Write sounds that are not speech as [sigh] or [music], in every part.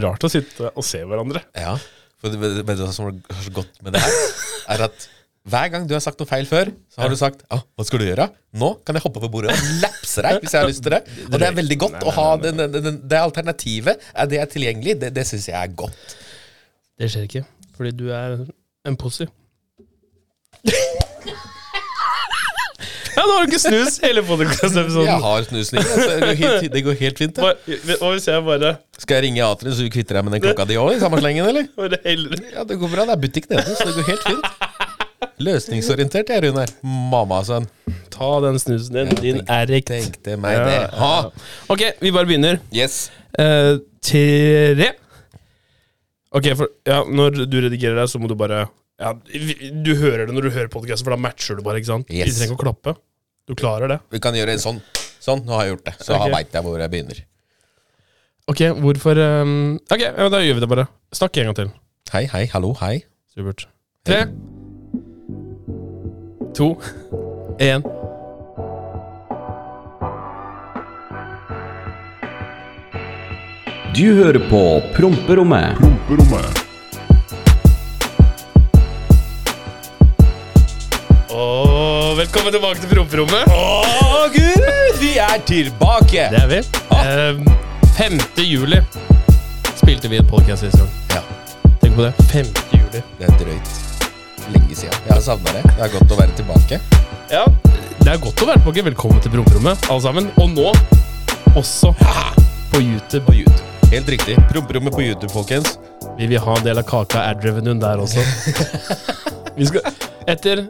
er rart å sitte og se hverandre. Ja, for det, det, du som er så godt med det her? Er at hver gang du har sagt noe feil før, så har du sagt ah, 'Hva skal du gjøre?' Nå kan jeg hoppe på bordet og lapse deg hvis jeg har lyst til det. Og det er veldig godt å ha den, den, den, det alternativet. Er det er tilgjengelig? Det, det syns jeg er godt. Det skjer ikke, fordi du er en pussy. Ja, nå har du ikke snus hele podkastepisoden. Jeg har snusning. altså, Det går helt, det går helt fint. Det. Hva hvis jeg bare Skal jeg ringe Atri så du kvitter deg med den klokka di òg, i samme slengen, eller? bare heller Ja, det går bra. Det er butikk nede, så det går helt fint. Løsningsorientert, jeg, Runar. Mamma-sønn. Ta den snusen din, din erekt. Tenkte meg det. Ha. Ok, vi bare begynner. Yes. Uh, tre Ok, for ja, når du redigerer deg, så må du bare ja, Du hører det når du hører podkasten, for da matcher du bare, ikke sant? Yes. Vi trenger ikke å klappe. Du klarer det. Vi kan gjøre en sånn. Sånn, nå har jeg gjort det. Så Ok. okay. veit jeg hvor jeg begynner. Ok, hvorfor um, Ok, ja, da gjør vi det bare. Snakk en gang til. Hei, hei, hallo, hei. Supert. Tre, to, [laughs] én. Du hører på Promperommet. Promperommet. Og velkommen tilbake til promperommet. Å, gud! Vi er tilbake! Det er vi. Ehm, 5. juli spilte vi en podcast sist gang. Ja, Tenk på det. 5. juli. det er drøyt. Lenge siden. Jeg har savna det. Det er godt å være tilbake. Ja, det er godt å være tilbake. Velkommen til promperommet, alle sammen. Og nå også på YouTube. På YouTube. Helt riktig. Promperommet på YouTube, folkens. Vi vil ha en del av kaka ad-revenuen der også. [laughs] vi skal Etter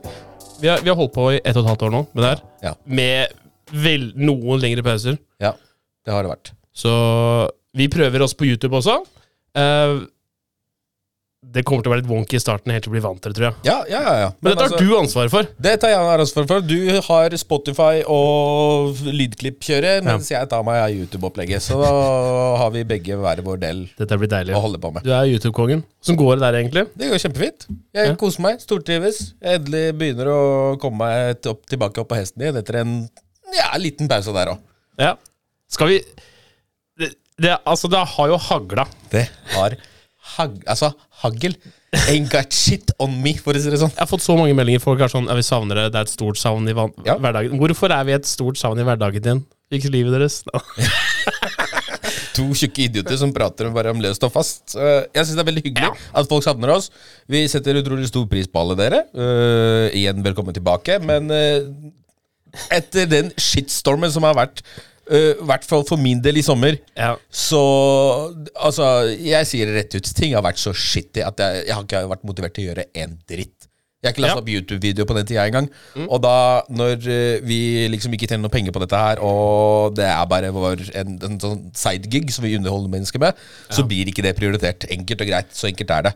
vi har, vi har holdt på i ett og et halvt år nå med det her. Ja. Med vel, noen lengre pauser. Ja, det har det vært. Så vi prøver oss på YouTube også. Eh, det kommer til å være litt wonky i starten, helt til å bli vant til det, tror jeg. Ja, ja, ja. Men, Men dette har altså, du ansvaret for. Det tar jeg ansvar for. Du har Spotify og lydklippkjøret, mens jeg tar meg av YouTube-opplegget. Så da har vi begge hver vår del Dette blir deilig. å holde på med. Du er YouTube-kongen. Hvordan går det der, egentlig? Det går kjempefint. Jeg Ja. koser meg. Stortrives. Jeg endelig begynner å komme meg opp, tilbake opp på hesten igjen etter en ja, liten pause der òg. Ja. Skal vi det, det, Altså, det har jo hagla. Det har hag, altså, hagl. Ain't got shit on me, for å si det sånn. Jeg har fått så mange meldinger. Folk er sånn ja, vi savner det. Det er et stort savn i Ja. hverdagen. Hvorfor er vi et stort savn i hverdagen din? Ikke livet deres? [laughs] To tjukke idioter som prater bare om løst og fast. Eh, Jeg syns det er veldig hyggelig at folk savner oss. Vi setter utrolig stor pris på alle dere. Uh, igjen velkommen tilbake. Men uh, etter den shitstormen som har vært, eh, i hvert fall for min del i sommer, Ja. så Altså, jeg sier rett ut. Ting har vært så shitty at jeg, jeg har ikke vært motivert til å gjøre en dritt. Jeg har ikke lasta Ja. opp YouTube-video på den tida engang. Og da, når eh, vi liksom ikke tjener noe penger på dette her, og det er bare vår, en, en sånn sidegig som vi underholder mennesker med, så blir ikke det prioritert. Enkelt og greit. Så enkelt er det.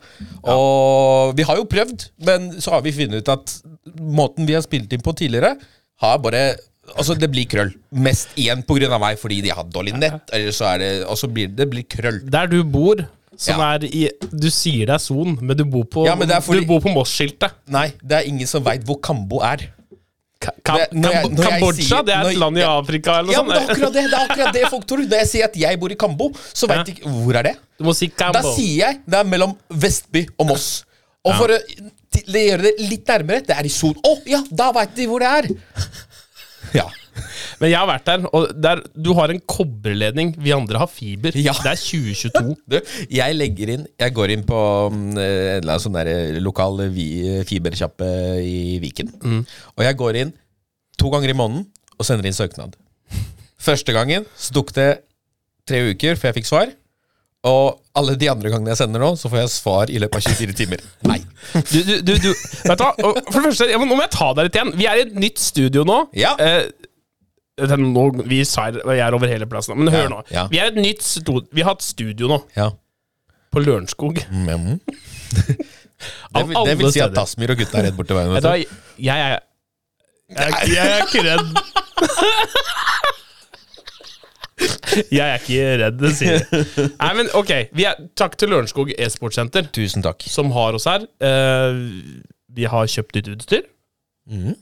Og vi har jo prøvd, men så har vi funnet ut at måten vi har spilt inn på tidligere, har bare Altså, det blir krøll. Mest igjen av meg, fordi de har dårlig nett. Eller så er det Og så blir det, blir krøll. Der du bor, som Ja. er i Du sier det er Son, men du bor på, Ja, men det fordi- du bor på Moss-skiltet. Nei, det er ingen som veit hvor Kambo er. Ka Kam Det- når jeg- når Kambodsja, sier- det er et land i. Afrika eller Ja, sånt? men det er akkurat det det er akkurat det folk tror. Når jeg sier at jeg bor i Kambo, så veit de ikke Hvor er det? Du må si Da sier jeg det er mellom Vestby og Moss. Og for å gjøre det litt nærmere, det er i Son. Å ja, da veit de hvor det er! [laughs] Ja. Men jeg har vært der, og der, du har en kobberledning. Vi andre har fiber. Ja. Det er 2022. [laughs] Du, jeg legger inn Jeg går inn på mm, en eller annen sånn der lokal vi- fibersjappe i Viken. Mm. Og jeg går inn to ganger i måneden og sender inn søknad. [laughs] Første gangen så tok det tre uker før jeg fikk svar. Og alle de andre gangene jeg sender nå, så får jeg svar i løpet av 24 timer. Nei. Du, du, du, du Vet du hva? For det første, nå må jeg ta deg litt igjen. Vi er i et nytt studio nå. Ja. Eh, den, nå vi sa jeg er over hele plassen, men hør Ja, nå. ja. Vi er et nytt studio, Vi har et studio nå, Ja. på Lørenskog. Mm. [laughs] Av Det, vil- det vil si at. Tasmir og gutta er rett borti veien. Jeg er jeg, er- jeg er ikke redd. [laughs] [laughs] Jeg er ikke redd, sier jeg. Nei, men ok. Vi er, takk til Lørenskog e-sportsenter, Tusen takk. som har oss her. Uh, vi har kjøpt nytt utstyr. Mm.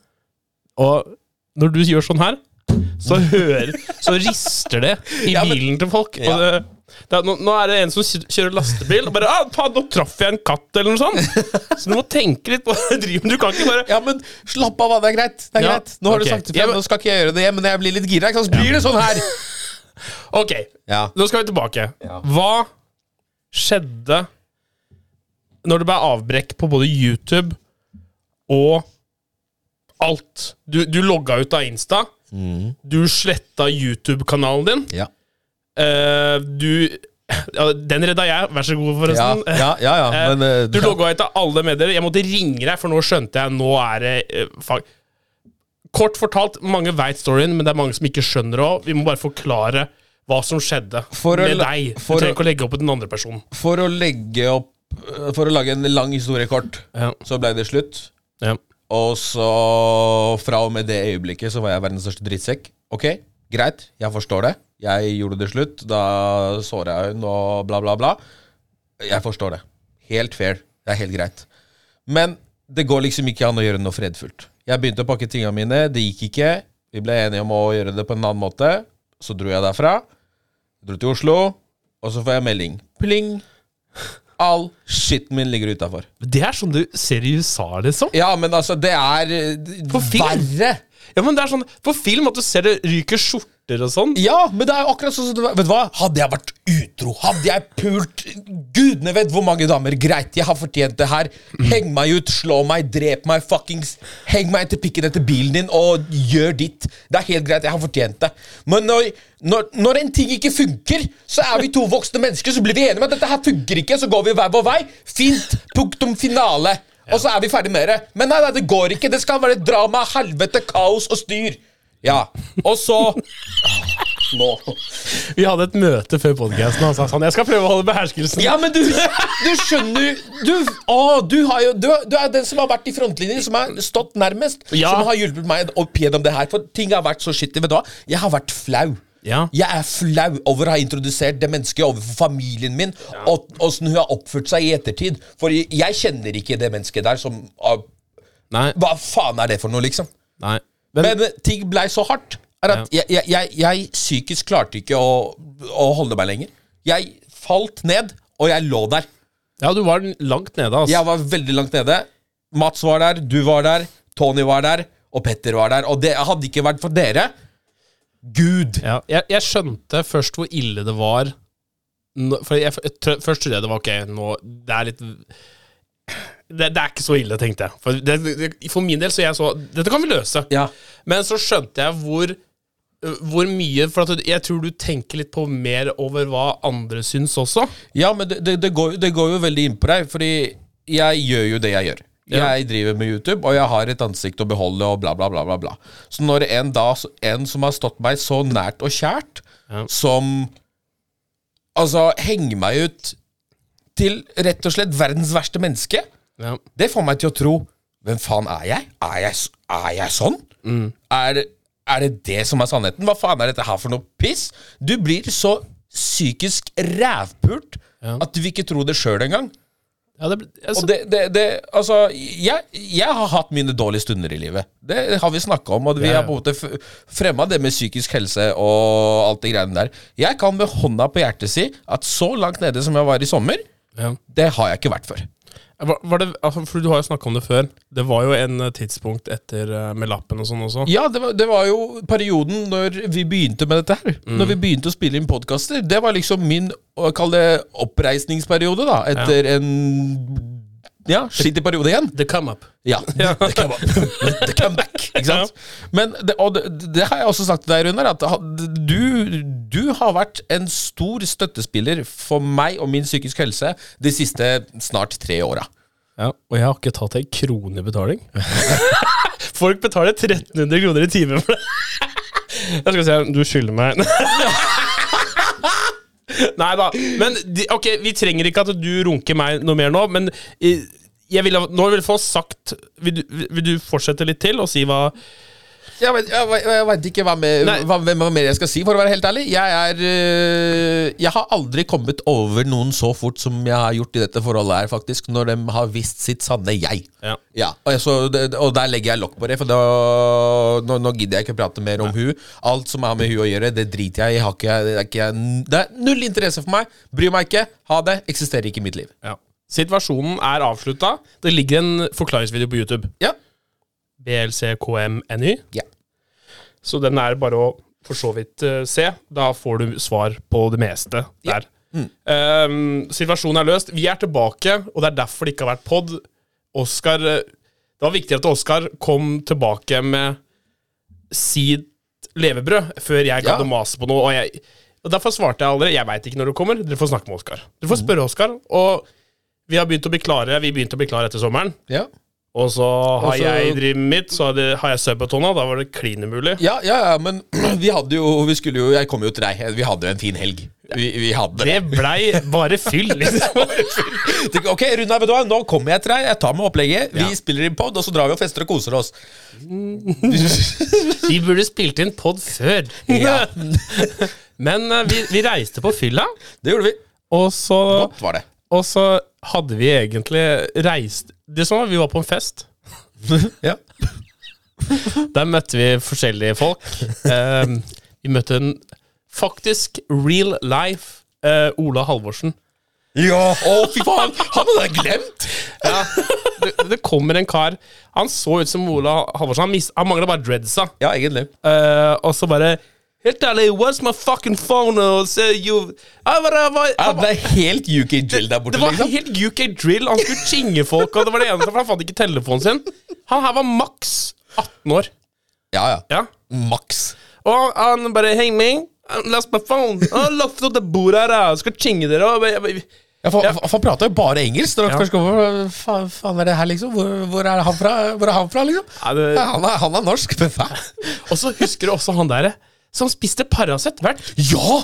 Og når du gjør sånn her, så [laughs] hører Så rister det i Ja, men- bilen til folk. Ja. Det, Det er, nå, nå er det en som kjører lastebil, og bare ah, faen, 'Nå traff jeg en katt', eller noe sånt. [laughs] Så du må tenke litt på hva du kan ikke bare Ja, men slapp av. Det er greit. Det er Ja, greit. Nå har okay. du sagt det Ja, men- nå skal ikke jeg gjøre det igjen, men jeg blir litt gira, så blir det sånn her. Ok, Ja. nå skal vi tilbake. Ja. Hva skjedde når det ble avbrekk på både YouTube og alt? Du, du logga ut av Insta. Du sletta YouTube-kanalen din. Ja. Eh, du ja, Den redda jeg, vær så god, Ja, forresten. ja, ja, ja, [laughs] Eh, men eh, du logga ut av alle medier. Jeg måtte ringe deg, for nå skjønte jeg Nå er det eh, Kort fortalt, mange veit storyen, men det er mange som ikke skjønner det òg. Vi må bare forklare hva som skjedde For med å, deg. Du trenger ikke å legge opp på den andre personen. For å legge opp For å lage en lang historie kort, Ja. så ble det slutt. Ja. Og så, fra og med det øyeblikket, så var jeg verdens største drittsekk. Ok, greit, jeg forstår det. Jeg gjorde det slutt. Da såra jeg hun og bla, bla, bla. Jeg forstår det. Helt fair. Det er helt greit. Men det går liksom ikke an å gjøre noe fredfullt. Jeg begynte å pakke tingene mine, det gikk ikke. Vi ble enige om å gjøre det på en annen måte. Så dro jeg derfra. Dro til Oslo, og så får jeg melding. Pling! All skitten min ligger utafor. Det er sånn du ser i USA, liksom. Ja, men altså, det er verre. Ja, men det er sånn På film at du ser det ryker skjorter og sånn. Ja, men det er jo akkurat sånn som. Vet du hva? Hadde jeg vært utro, hadde jeg pult Gudene vet hvor mange damer. Greit, jeg har fortjent det her. Heng meg ut, slå meg, drep meg, fuckings Heng meg etter pikken etter bilen din og gjør ditt. Det er helt greit, jeg har fortjent det. Men når, når, når en ting ikke funker, så er vi to voksne mennesker, så blir vi enige om at dette her funker ikke, så går vi hver vår vei. Fint. Punktum finale. Og så er vi ferdig med det. Men nei, nei, det går ikke. Det skal være drama, helvete, kaos og styr. Ja. Og så Nå. Vi hadde et møte før podkasten, og han sa sånn Jeg skal prøve å holde beherskelsen. Ja, men du, du skjønner du, å, du, har jo, du, du er den som har vært i frontlinjen, som har stått nærmest. Ja. Som har hjulpet meg opp gjennom det her. For ting har vært så skittig. Vet du hva? Jeg har vært flau. Ja. Jeg er flau over å ha introdusert det mennesket overfor familien min, og åssen hun har oppført seg i ettertid. For jeg kjenner ikke det mennesket der som uh. Hva faen er det for noe, liksom? Nei. Men, Men ting blei så hardt er at jeg, jeg, jeg, jeg psykisk klarte ikke å, å holde meg lenger. Jeg falt ned, og jeg lå der. ja, du var langt nede, altså. Jeg var veldig langt nede. Mats var der, du var der, Tony var der, og Petter var der. Og det hadde ikke vært for dere Gud! Ja, jeg, jeg skjønte først hvor ille det var. For jeg, Først trodde jeg det var ok, nå Det er litt det, det er ikke så ille, tenkte jeg. For, det, det, for min del så jeg så Dette kan vi løse. Ja. Men så skjønte jeg hvor hvor mye For jeg tror du tenker litt på mer over hva andre syns også. Ja, men det, går, det går jo veldig inn på deg, fordi jeg gjør jo det jeg gjør. Jeg driver med YouTube, og jeg har et ansikt å beholde, og bla, bla, bla. bla, bla. Så når en da En som har stått meg så nært og kjært, Ja. som Altså henger meg ut til rett og slett verdens verste menneske, Ja. det får meg til å tro Hvem faen er jeg? Er jeg, er jeg sånn? Er, er det det som er sannheten? Hva faen er dette her for noe piss? Du blir så psykisk rævpult Ja. at du vil ikke tro det sjøl engang. Ja, det, altså, det, det, det Altså, jeg, jeg har hatt mine dårlige stunder i livet. Det har vi snakka om, og vi Ja, ja. har på en måte fremma det med psykisk helse og alt det greiene der. Jeg kan med hånda på hjertet si at så langt nede som jeg var i sommer, ja. det har jeg ikke vært før. Var, var det, altså, for Du har jo snakka om det før. Det var jo en eh, tidspunkt etter eh, med lappen og sånn også. Ja, det var, det var jo perioden når vi begynte med dette her. Mm. Når vi begynte å spille inn podkaster. Det var liksom min å kalle det oppreisningsperiode, da. Etter en ja, skitt i periode igjen. The come up. Ja. [laughs] The come up. The come back. Ikke sant? Men det, og det, det har jeg også sagt til deg, Runar, at du, du har vært en stor støttespiller for meg og min psykisk helse de siste snart tre åra. Ja, og jeg har ikke tatt en krone i betaling. [laughs] Folk betaler 1300 kroner i timen for det. [laughs] Jeg skal si, du skylder meg Nei da. Men ok, vi trenger ikke at du runker meg noe mer nå, men eh, jeg vil, nå vil jeg få sagt vil du, vil du fortsette litt til og si hva Jeg vet, jeg, jeg vet ikke hva Nei. hva, hva mer jeg skal si, for å være helt ærlig. Jeg er øh, Jeg har aldri kommet over noen så fort som jeg har gjort i dette forholdet her, faktisk. Når de har visst sitt sanne jeg. Ja. Ja, og, så, og der legger jeg lokk på det, for da, nå, nå gidder jeg ikke prate mer om hun. Alt som har med hun å gjøre, det driter jeg i. Det, er ikke, det er null interesse for meg. Bryr meg ikke. Ha det. Eksisterer ikke i mitt liv. Ja. Situasjonen er avslutta. Det ligger en forklaringsvideo på YouTube. Ja. BLCKMNY. Ja. Så den er bare å for så vidt uh, se. Da får du svar på det meste Ja. der. Um, situasjonen er løst. Vi er tilbake, og det er derfor det ikke har vært pod. Oscar eh, Det var viktig at Oskar kom tilbake med sitt levebrød før jeg gadd Ja. å mase på noe. Og, jeg, og Derfor svarte jeg aldri. Jeg veit ikke når du kommer. Dere får snakke med Oskar. Dere får spørre Oskar. Og vi har begynt å bli klare Vi begynte å bli klare etter sommeren. Ja. Og så har Også, jeg drevet mitt, så har jeg subbetona. Da var det klin umulig. Ja, ja, ja, men [clears throat] vi hadde jo Vi skulle jo Jeg kom jo til deg. Vi hadde jo en fin helg. Vi, vi hadde Det blei bare fyll, [laughs] liksom. Ok, Runar, vet du hva? Nå kommer jeg til deg. Jeg tar med opplegget. Vi Ja. spiller inn pod, og så drar vi og fester og koser oss. Vi burde spilt inn pod før. Ja. [laughs] Men eh, vi, vi reiste på fylla, Det gjorde vi. og så, Godt var det. og så hadde vi egentlig reist Det som var, vi var på en fest. [laughs] Ja. Der møtte vi forskjellige folk. Eh, vi møtte en faktisk real life eh, Ola Halvorsen. Ja, Å, fy faen! Han hadde jeg glemt! Ja, det, det kommer en kar Han så ut som Ola Halvorsen. Han, mis- han mangla bare dreadsa. Ja, egentlig. Eh, og så bare Helt ærlig, what's my fucking phone? Og så you ah, bare, hva- Ja, det var- er helt UK drill der borte, Det var liksom. helt UK drill. Han skulle chinge folk, og det var det eneste, for han fant ikke telefonen sin. Han her var maks 18 år. Ja, ja. Ja. Maks. Og han bare Hey, me, I lost my phone. Oh, at det bordet her, jeg Skal chinge dere. Og, jeg- jeg- Ja, for, Ja. Han prata jo bare engelsk. Når Ja. kommer, faen, faen er det her, liksom? Hvor, hvor er han fra, Hvor er han fra liksom? Ja, det- han, er, han er norsk, men faen. og så husker du også han der som spiste Paracet Ja!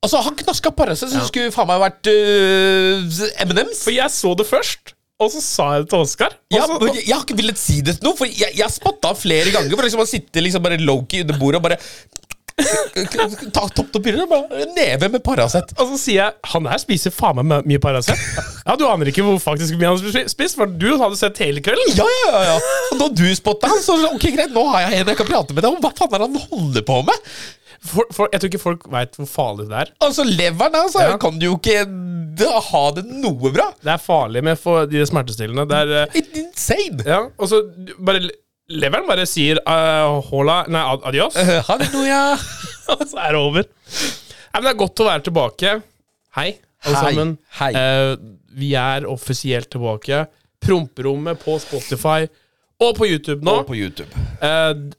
Altså, han knaska Paracet, som skulle faen meg vært uh, M&M's. For jeg så det først, og så sa jeg det til Oskar. Ja, jeg, jeg har ikke villet si det til noen, for jeg, jeg spotta flere ganger. For liksom Han sitter liksom bare low-key under bordet og bare Ta topp til bare neve med Paracet. Og så sier jeg han her spiser faen meg mye Paracet. Ja, du aner ikke hvor faktisk mye han spist, for du hadde sett hele kvelden. Ja, ja, ja, ja. Og når du spotta han, så ok, greit, nå har jeg en jeg kan prate med deg om. Hva faen er det han holder på med? For, for, jeg tror ikke folk veit hvor farlig det er. Altså, leveren altså, Ja. kan du jo ikke da ha det noe bra. Det er farlig med for de smertestillende. Det er uh, insane. Ja, og så bare Leveren bare sier uh, hola Nei, ad- adios, Uh, halleluja. [laughs] og så er det over. Nei, men Det er godt å være tilbake. Hei, alle Hei, sammen. hei. Uh, vi er offisielt tilbake. Promperommet på Spotify og på YouTube nå. Og på YouTube. Uh,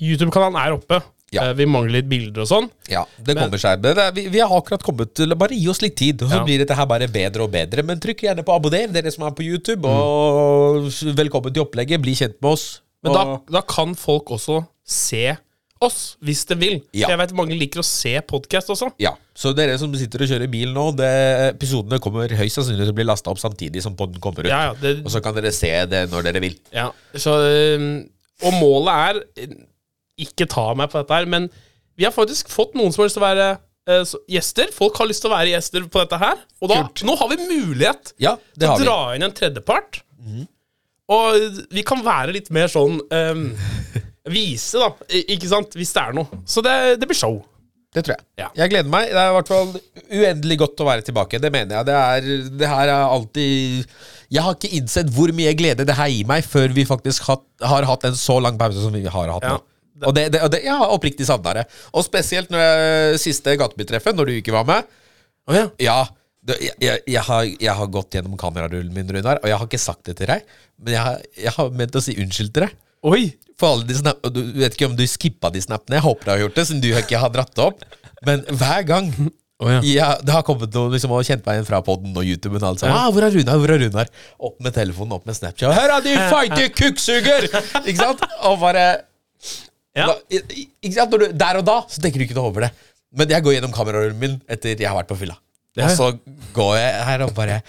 YouTube-kanalen er oppe. Ja. Eh, vi mangler litt bilder og sånn. Ja, det kommer seg. Det vi, vi har akkurat kommet til Bare gi oss litt tid, og så Ja. blir dette her bare bedre og bedre. Men trykk gjerne på abonner, dere som er på YouTube, og velkommen til opplegget. Bli kjent med oss. Men da, da kan folk også se oss, hvis de vil. Ja. For jeg vet mange liker å se podkast også. ja, Så dere som sitter og kjører bil nå, det, episodene kommer høyst sannsynlig til å bli lasta opp samtidig som podden kommer ut. Ja, ja, det, Og så kan dere se det når dere vil. Ja, så, og målet er øh, Ikke ta meg på dette her, men vi har faktisk fått noen som har lyst til å være øh, så- gjester. Folk har lyst til å være gjester på dette her. Og da, Kult. nå har vi mulighet Ja, til å har vi. dra inn en tredjepart. Og vi kan være litt mer sånn um, Vise, da. Ikke sant? Hvis det er noe. Så det, det blir show. Det tror jeg. Ja. Jeg gleder meg. Det er i hvert fall uendelig godt å være tilbake. Det mener jeg. Det, er, det her er alltid Jeg har ikke innsett hvor mye glede det her gir meg, før vi faktisk har, har hatt en så lang pause som vi har hatt Ja. nå. Og det, det, og det, jeg har oppriktig savna det. Og spesielt når jeg, siste Gatebytreffet, når du ikke var med. Oh, ja. Ja, det, jeg, jeg, jeg, har, jeg har gått gjennom kamerarullen min, Runar, og jeg har ikke sagt det til deg. Men jeg har, har ment å si unnskyld til deg. Oi! For alle de snap, Du vet ikke om du skippa de snappene. Jeg håper du har gjort det, siden du ikke har dratt det opp. Men hver gang oh, ja. det har kommet noen liksom, og kjent meg igjen fra podden og YouTuben. Og alt sånt. ah, 'Hvor er Runar?' hvor er Runar? Opp med telefonen, opp med Snapchat. 'Her er du, feite kukksuger!' Ikke sant? Og bare Ja. da, Ikke sant? Du, Der og da så tenker du ikke noe over det. Men jeg går gjennom kamerarullen min etter jeg har vært på fylla. Ja. Og så går jeg her og bare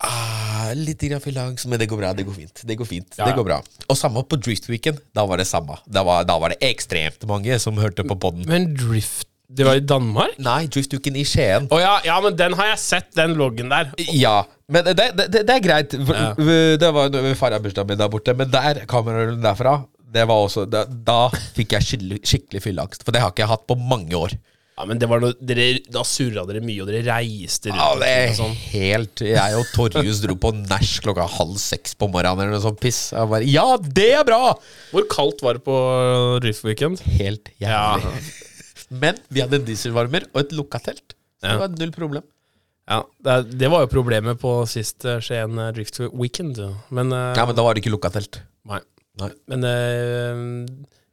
ah, litt grann fylleangst, men det går bra. Det går fint. Det går fint, Ja, det går bra Og samme på Drift Weekend. Da var det samme. Da var, da var det ekstremt mange som hørte på podden. Men Drift Det var i Danmark? Nei, Drift Weekend i Skien. Oh, ja, ja, men den har jeg sett, den loggen der. Ja, men det, det, det, er greit. Ja. Det var vi feira bursdagen min der borte, men der kameraet derfra det var også, da, da fikk jeg skikkelig, skikkelig fylleangst. For det har ikke jeg hatt på mange år. Ja, men det var noe, dere, Da surra dere mye, og dere reiste rundt. Ja, det er og sånn. helt Jeg og Torjus dro på nach klokka halv seks på morgenen eller noe sånt piss. Jeg bare, ja, det er bra! Hvor kaldt var det på Drift Weekend? Helt Ja. jævlig. [laughs] Men vi hadde en dieselvarmer og et lukka telt. Så Ja. det var null problem. Ja, det, det var jo problemet på sist eh, Skien Drift Weekend. ja. Men, Ja, men da var det ikke lukka telt. Nei. Nei. Men eh,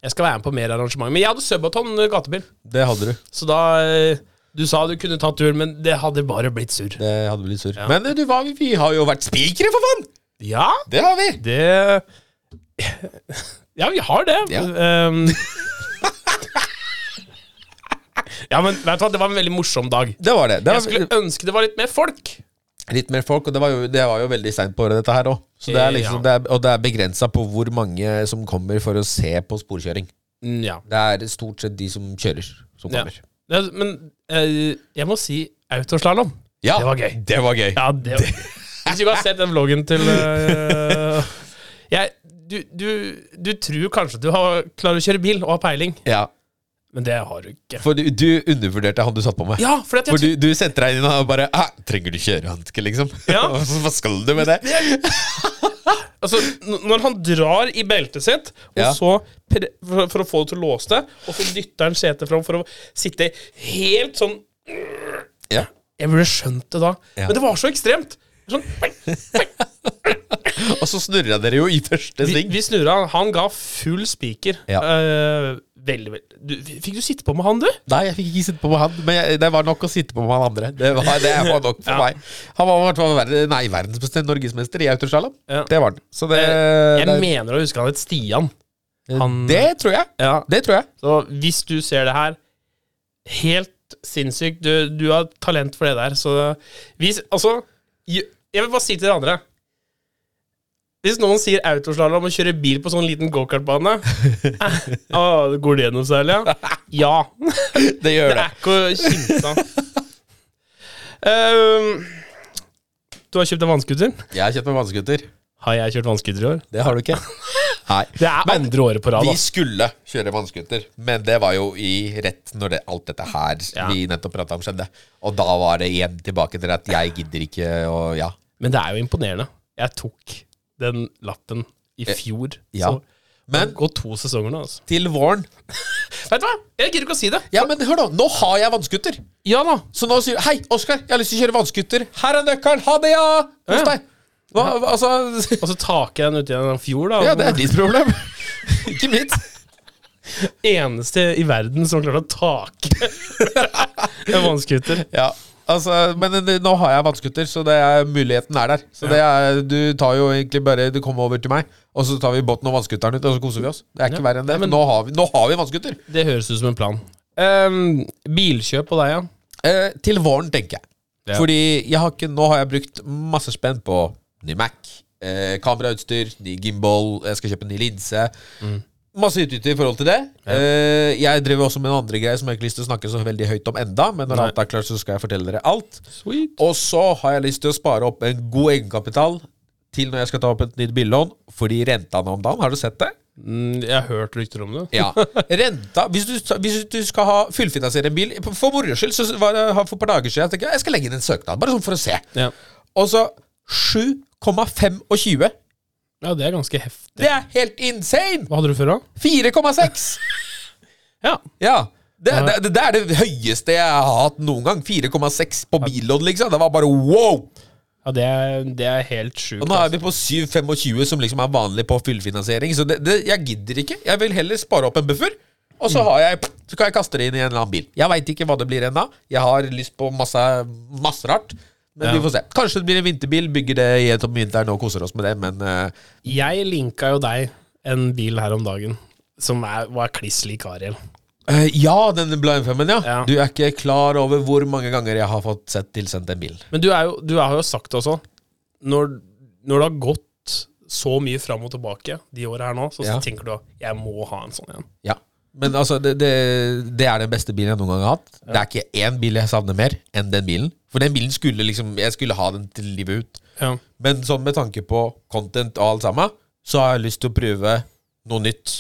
jeg skal være med på mer arrangement. Men jeg hadde Subaton eh, gatebil, Det hadde du. så da eh, Du sa du kunne tatt turen, men det hadde bare blitt surr. Det hadde blitt surr. Ja. Men eh, du, hva, vi har jo vært spikere, for faen! Ja, Det har vi! det [laughs] Ja, vi har det. Ja. Um, [laughs] ja, men vet du hva, det var en veldig morsom dag. Det var det. det Jeg skulle ønske det var litt mer folk. Litt mer folk, og det var jo, det var jo veldig seint på året, dette her òg. Liksom, Ja. og det er begrensa på hvor mange som kommer for å se på sporkjøring. Mm, Ja. Det er stort sett de som kjører, som Ja. kommer. Det, men eh, jeg må si autoslalåm. Ja, Det var gøy. Det var gøy. Ja, det var Hvis du ikke har sett den vloggen til uh, [laughs] jeg, du, du, du tror kanskje at du har, klarer å kjøre bil og har peiling, Ja, men det har du ikke. For du, du undervurderte han du satt på med. Ja, for For du, du sendte deg inn og bare ah, 'Trenger du kjørehanske', liksom? [laughs] Ja. Hva skal du med det? [laughs] altså, når han drar i beltet sitt, Ja. så for, for å få det til å låse det, og så dytter han setet fram for å sitte helt sånn Ja. Jeg burde skjønt det da. Men det var så ekstremt. Sånn, [laughs] [laughs] Og så snurra dere jo i første vi, sving. vi snurra. Han ga full spiker. Ja. Uh, veldig, veldig du, Fikk du sitte på med han, du? Nei, jeg fikk ikke sitte på med han, men jeg, det var nok å sitte på med han andre. Det var, det [laughs] var nok for Ja. meg. Han var i hvert fall nei, verdensmester, norgesmester i autoslalåm. Ja. Det var han. Så det, Jeg det, mener å huske han het Stian. han- det tror jeg. Ja. Det tror jeg. Så hvis du ser det her Helt sinnssykt. Du, du har talent for det der. Så hvis Altså, jeg vil bare si til dere andre Hvis noen sier autoslalåm og kjører bil på sånn liten gokartbane [laughs] ah, Går det noe særlig? [laughs] Ja. Det gjør Det Det er ikke å kimse av. Ehm, du har kjøpt en vannskuter. Jeg har kjøpt meg vannskuter. Har jeg kjørt vannskuter i år? Det har du ikke. Nei. [laughs] Det er Men andre året på rad. Vi skulle kjøre vannskuter, men det var jo i rett når det, alt dette her Ja. vi nettopp prata om, skjedde. Og da var det igjen tilbake til at jeg gidder ikke og Ja. Men det er jo imponerende. Jeg tok den lappen i fjor. Eh, ja. Så Men går to sesonger nå, altså. til våren [laughs] Vet du hva? Jeg gidder ikke å si det. Ja, men hør nå, nå har jeg vannskuter. Ja da. Så nå sier du Hei, Oskar, jeg har lyst til å kjøre vannskuter. Her er nøkkelen. Ha det, ja! Hos Ja. deg. Hva, altså [laughs] Og så taker jeg den uti en fjord, da. Ja, det er ditt problem. [laughs] ikke mitt. eneste i verden som klarer å take en vannskuter. Ja, altså, men nå har jeg vannskuter, så det er, muligheten er der. Så det er, du tar jo egentlig bare Du kommer over til meg, og så tar vi båten og vannskuteren ut, og så koser vi oss. Det er ikke Ja. verre enn det. Men- nå, har vi, nå har vi vannskuter. Det høres ut som en plan. Um, bilkjøp på deg, ja. Uh, til våren, tenker jeg. Ja. Fordi jeg har ikke, nå har jeg brukt masse spenn på ny Mac, eh, kamerautstyr, ny gimbal, jeg skal kjøpe en ny linse. Mm. Masse utbytte i forhold til det. Eh, jeg driver også med en andre greie som jeg ikke lyst til å snakke så veldig høyt om enda, men når Nei. alt er klart, så skal jeg fortelle dere alt. Sweet. Og så har jeg lyst til å spare opp en god egenkapital til når jeg skal ta opp et nytt billån, fordi renta nå om dagen, har du sett det? Mm, jeg har hørt rykter om det. Ja. [laughs] Renta Hvis du, hvis du skal ha fullfinansiere en bil For moro skyld, så var det for et par dager siden jeg tenkte jeg skal legge inn en søknad, bare sånn for å se. Ja. Og så 7,25. Ja, det er ganske heftig. Det er helt insane! Hva hadde du før, da? 4,6! [laughs] Ja. Ja. Det, det, det er det høyeste jeg har hatt noen gang. 4,6 på billodd, liksom. Det var bare wow! Ja, det er, det er helt sjukt. Og nå er altså. vi på 7,25, som liksom er vanlig på fullfinansiering. Så jeg gidder ikke. Jeg vil heller spare opp en buffer. Og så, har jeg, så kan jeg kaste det inn i en eller annen bil. Jeg veit ikke hva det blir ennå. Jeg har lyst på masse, masse rart. Men Ja. vi får se. Kanskje det blir en vinterbil. Bygger det i et om vinteren og koser oss med det. Men uh... Jeg linka jo deg en bil her om dagen som er, var kliss lik Ariel. Uh, ja, denne Blind Femmen, ja. Ja. Du er ikke klar over hvor mange ganger jeg har fått sett tilsendt en bil. Men du, er jo, du har jo sagt også Når når det har gått så mye fram og tilbake de åra her nå, så Ja. tenker du at jeg må ha en sånn en. Ja. Men altså, det, det, det er den beste bilen jeg noen gang har hatt. Det er ikke én bil jeg savner mer enn den bilen. For den bilen skulle liksom Jeg skulle ha den til livet ut. Ja. Men sånn med tanke på content og alt sammen, så har jeg lyst til å prøve noe nytt,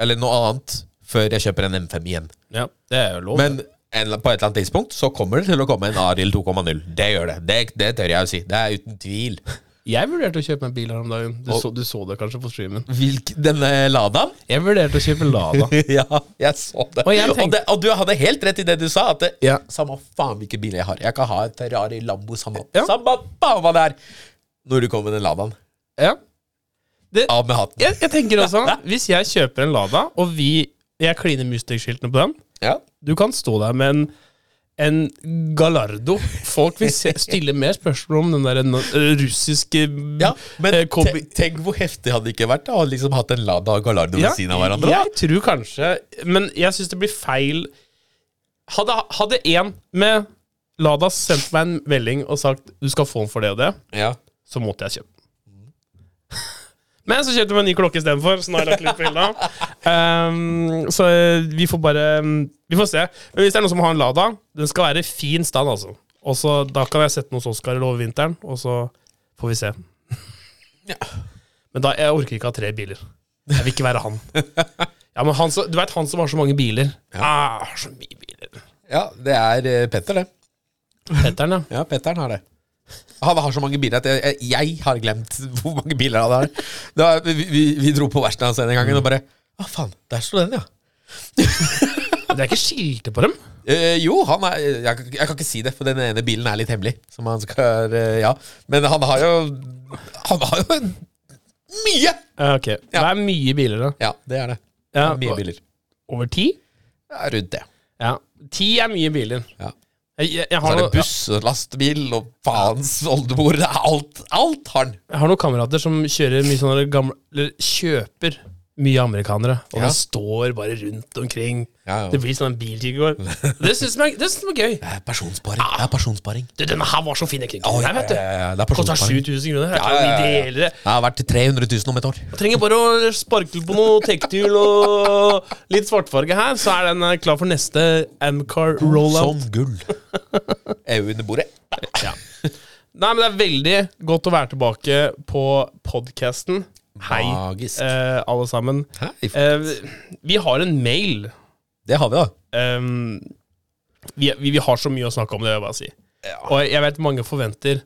eller noe annet, før jeg kjøper en M5 igjen. ja, det er jo lov. Men en, på et eller annet tidspunkt så kommer det til å komme en Arild 2,0. Det gjør det. det. Det tør jeg å si. Det er uten tvil. Jeg vurderte å kjøpe meg bil her om dagen. Du, så, du så det kanskje på streamen. Hvilk, denne Ladaen? Jeg vurderte å kjøpe Lada. [laughs] ja, jeg så det. Og jeg og, det. og du hadde helt rett i det du sa. At det, Ja. Samme faen hvilken bil jeg har. Jeg kan ha en Ferrari, Lambo, samme, Ja. samme faen hva det er. Når du kommer med den Ladaen. Ja. Det, Av med hatten. jeg, jeg tenker også, [laughs] hvis jeg kjøper en Lada, og vi jeg kliner Mustang-skiltene på den Ja. Du kan stå der med en, en Gallardo. Folk vil stille mer spørsmål om den der na- russiske Ja, men eh, kombi- tenk, hvor heftig hadde det ikke vært da, å liksom hatt en Lada og Gallardo ved siden av hverandre. Jeg tror kanskje Men jeg syns det blir feil Hadde, én en med Lada sendt meg en melding og sagt du skal få den for det og det, Ja. så måtte jeg kjøpe. Men så kjøpte jeg meg en ny klokke istedenfor, så nå har jeg lagt litt på hylla. Um, så eh, vi får bare Vi får se. Men hvis det er noen som har en Lada, den skal være i fin stand, altså. Og så Da kan jeg sette noe hos Oskar over vinteren, og så får vi se. Men da, jeg orker ikke ha tre biler. Jeg vil ikke være han. [laughs] Ja, men han Du vet han som har så mange biler? Ja, Ah, så mye biler. ja, det er eh, Petter, det. Petteren, ja. Ja, Petteren har det. Han har så mange biler at jeg, jeg, har glemt hvor mange biler han har. Det var, vi, vi, vi dro på verkstedet hans en gang og bare Å, faen, der står den, ja. Det er ikke skilte på dem. Eh, jo, han er jeg, jeg kan ikke si det, for den ene bilen er litt hemmelig. Som han skal eh, Ja. Men han har jo Han har jo mye! Ja, ok. Det er mye biler, da. Ja, det er det. Ja, mye biler. Over ti? Ja, rundt det. Ja. Ti er mye biler. Ja. Jeg, jeg, Så er det buss og lastebil og faens oldemor. Alt. Alt har han. jeg har noen kamerater som kjører mye sånne gamle Eller kjøper mye amerikanere, og Ja. de står bare rundt omkring. Ja. Det blir sånn en bilkirkegård. Det syns jeg det synes jeg er gøy. Det er personsparing. Det er personsparing. Du, denne her var så fin, jeg kunne ja, vet du. det er Kosta 7000 kroner. Ja, ja, ja, ja. det. Vært til 300 000 om et år. Jeg trenger bare å sparke på noe tektyl og litt svartfarge her, så er den eh, klar for neste Amcar rollout. Som gull. EU under bordet. Ja. Nei, men det er veldig godt å være tilbake på podkasten. Hei, eh, alle sammen. Hei. Eh, vi har en mail. Det har vi, da. Um, vi, vi, vi har så mye å snakke om, det vil jeg bare si. Ja. Og jeg vet mange forventer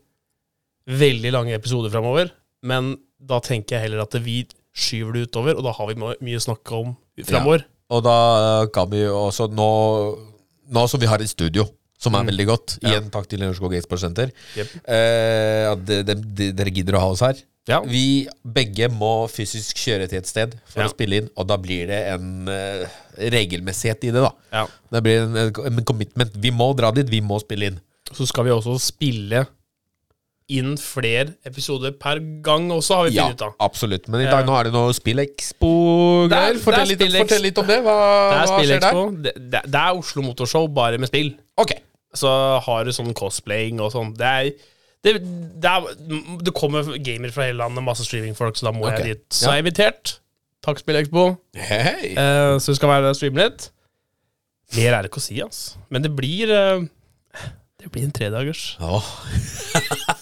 veldig lange episoder framover, men da tenker jeg heller at vi skyver det utover, og da har vi mye å snakke om framover. Og da kan vi jo også nå, nå som vi har et studio som er veldig godt, igjen takk til Lørenskog e-sportsenter, Jep. eh, at de, de, de, dere gidder å ha oss her. Ja. Vi begge må fysisk kjøre til et sted for Ja. å spille inn, og da blir det en uh, regelmessighet i det, da. Ja. Det blir en, en commitment. Vi må dra dit, vi må spille inn. Så skal vi også spille inn flere episoder per gang også, har vi funnet ut av. absolutt. Men i dag Ja. nå er det noe Det Spillekspo-greier. er- Fortell, fortell litt om det. Hva, Det hva skjer der? Det, det, det er Oslo Motorshow, bare med spill. Ok. Så har du sånn cosplaying og sånn. Det er det, det, er, det kommer gamer fra hele landet, masse streamingfolk, så da må okay. jeg dit. Så jeg er invitert. Takk, Spillekspo. Hei. Uh, så vi skal være der og streame litt. Mer er det ikke å si, altså. Men det blir uh, Det blir en tredagers. Åh. [laughs]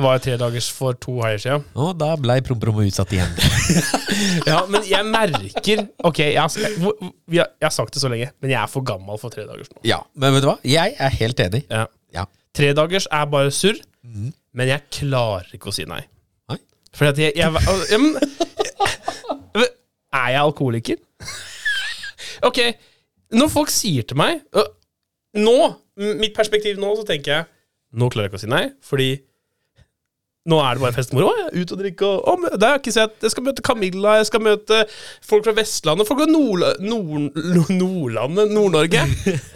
Det var jo tredagers for to helger siden. Oh, da blei promperommet utsatt igjen. [laughs] Ja, men jeg merker Ok, jeg har, jeg har sagt det så lenge, men jeg er for gammel for tredagers nå. ja, men vet du hva? Jeg er helt enig. Ja. Ja. Tredagers er bare surr, men jeg klarer ikke å si nei. Nei? Fordi at jeg, jeg, ja, men, Er jeg alkoholiker? Ok, når folk sier til meg Nå, mitt perspektiv nå, så tenker jeg Nå klarer jeg ikke å si nei, fordi nå er det bare festemoro. Jeg ute og drikke og og Det har jeg ikke sett. Jeg skal møte Camilla, jeg skal møte folk fra Vestlandet, folk fra Nord, Nord, Nordlandet, Nord-Norge,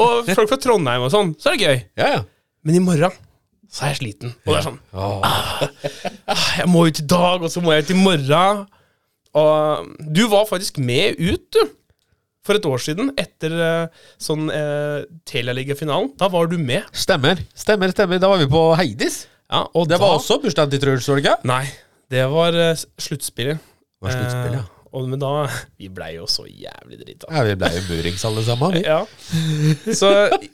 og folk fra Trondheim og sånn. Så er det gøy. Ja, ja. Men i morgen så er jeg sliten. Og det er sånn ah, Jeg må ut i dag, og så må jeg ut i morgen. Og du var faktisk med ut, du. For et år siden, etter eh, sånn eh, Telialiga-finalen. Da var du med. Stemmer. Stemmer, stemmer. Da var vi på Heidis. Ja, og Det var også bursdagen til Truls, var det ikke? Nei, det var uh, sluttspillet. Var sluttspill, ja. Eh, og, men da Vi blei jo så jævlig drita. Ja, Vi ble jo burings alle sammen. Vi. Ja. Så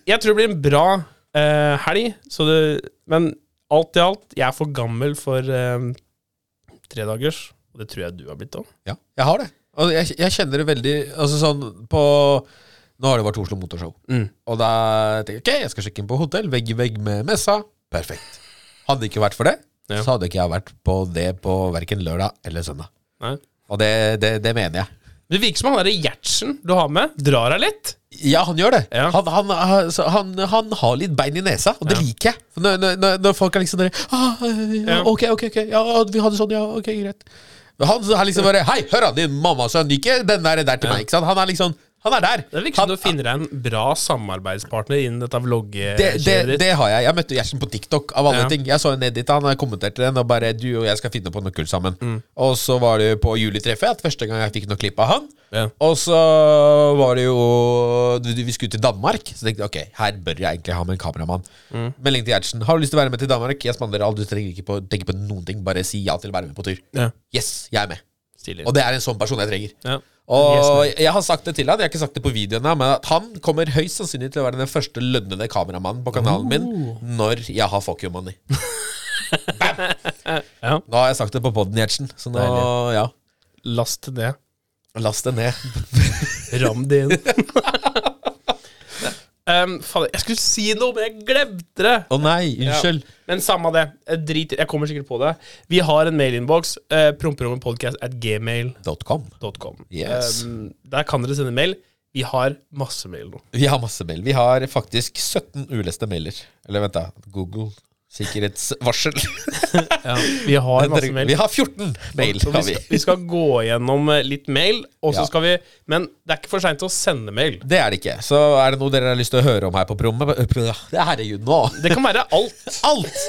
jeg tror det blir en bra eh, helg. Så det, men alt i alt, jeg er for gammel for uh, tredagers. Og det tror jeg du har blitt òg. Ja, jeg har det. Og jeg, jeg kjenner det veldig Altså sånn på Nå har det vært Oslo Motorshow. Mm. Og da tenker jeg ok, jeg skal sjekke inn på hotell, vegg i vegg med messa. Perfekt. Hadde det ikke vært for det, Ja. så hadde ikke jeg vært på det på verken lørdag eller søndag. Nei. Og det, det, det mener jeg. Det virker som han derre Gjertsen du har med, drar deg litt. Ja, han gjør det. Ja. Han, han, altså, han, han har litt bein i nesa, og det Ja. liker jeg. Når, når, når folk er liksom der ah, ja. Ok, ok, ok. Ja, vi hadde sånn, ja, ok, greit. Han er liksom bare Hei, hør da, din mammasønn. Ikke den der, der til meg. Ikke sant? Han er liksom Han er der. Det virker som du finner deg en bra samarbeidspartner innen dette det, vloggekjøret det, det har jeg. Jeg møtte Gjertsen på TikTok, av alle Ja. ting. Jeg så en edit, han kommenterte den, og bare 'Du og jeg skal finne på noe kult sammen'. Mm. Og så var det på julitreffet at første gang jeg fikk noe klipp av han. Ja. Og så var det jo Vi skulle til Danmark, så tenkte jeg ok, her bør jeg egentlig ha med en kameramann. Mm. Melding til Gjertsen. Har du lyst til å være med til Danmark? Jeg spanderer alt, du trenger ikke på, tenke på noen ting. Bare si ja til å være med på tur. Ja. Yes, jeg er med. Stilig. Og det er en sånn person jeg trenger. Ja. Og jeg har sagt det til han, jeg har ikke sagt det på videoen, men at han kommer høyst sannsynlig til å være den første lønnede kameramannen på kanalen min Oh. når jeg har fuck you money. [laughs] ja. Nå har jeg sagt det på poden, Gjertsen, så nå, ja. Last det. Last det ned. [laughs] Ram det inn. [laughs] um, fader, jeg skulle si noe, men jeg glemte det. Å nei, unnskyld. Men samme det. Jeg Drit Jeg kommer sikkert på det. Vi har en mailinnboks. Uh, Promperommetpodcast at gmail.com. Yes. Um, der kan dere sende mail. Vi har masse mail nå. Vi har masse mail. Vi har faktisk 17 uleste mailer. Eller vent, da. Google sikkerhetsvarsel. [laughs] Ja, vi har masse mail. Vi har 14 mail. Har vi, vi. skal, vi skal gå gjennom eh, litt mail, og så Ja. skal vi Men det er ikke for seint å sende mail. Det er det ikke. Så er det noe dere har lyst til å høre om her på prommet? Det er herregud, nå. Det kan være alt. [laughs] Alt!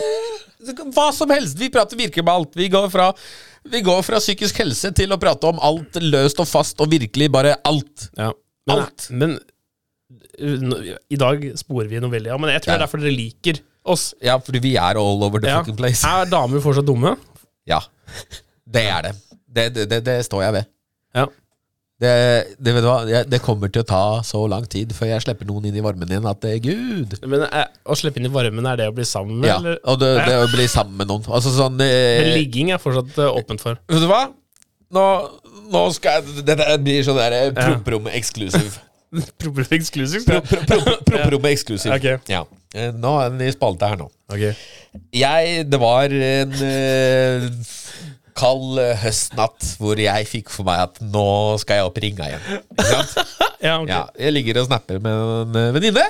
Hva som helst. Vi prater virkelig med alt. Vi går fra vi går fra psykisk helse til å prate om alt løst og fast og virkelig bare alt. Ja. Men, Alt. men i dag sporer vi noe veldig ja, Men jeg tror det er derfor dere liker oss. Ja, fordi vi er all over the Ja. fucking place. Er damer fortsatt dumme? Ja. Det er det. Det, det, det, det står jeg ved. Ja. Det, det, vet du hva? Det kommer til å ta så lang tid før jeg slipper noen inn i varmen igjen at det er gud. Men eh, å slippe inn i varmen, er det å bli sammen med? Ja, Eller? og det, det [laughs] å bli sammen med noen. Altså sånn Men eh, ligging er fortsatt eh, åpent for. Vet du hva? Nå, nå skal jeg Dette blir sånn der eh, promperommet [laughs] eksklusiv. Problem exclusive. Pro- pro- pro- Promperommet eksklusiv. Ok. Ja. Eh, Nå er den i spalte her nå. Ok. Jeg Det var en uh, kald eh, høstnatt hvor jeg fikk for meg at nå skal jeg opp ringa igjen. Ikke sant? [laughs] Ja, okay. Ja, jeg ligger og snapper med en venninne.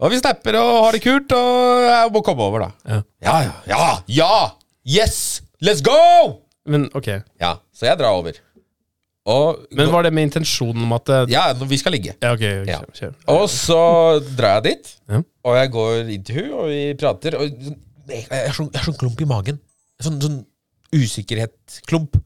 Og vi snapper og har det kult, og jeg må komme over, da. Ja. Ja, ja, ja! ja! Yes! Let's go! Men ok. Ja, så jeg drar over. Og Men var det med intensjonen om at det, Ja, vi skal ligge. Ja, ok. Ja. Kjør, kjør. Og så drar jeg dit, Ja. og jeg går hun og vi prater. Og jeg har sånn, jeg har sånn klump i magen. Sånn, sånn usikkerhetsklump.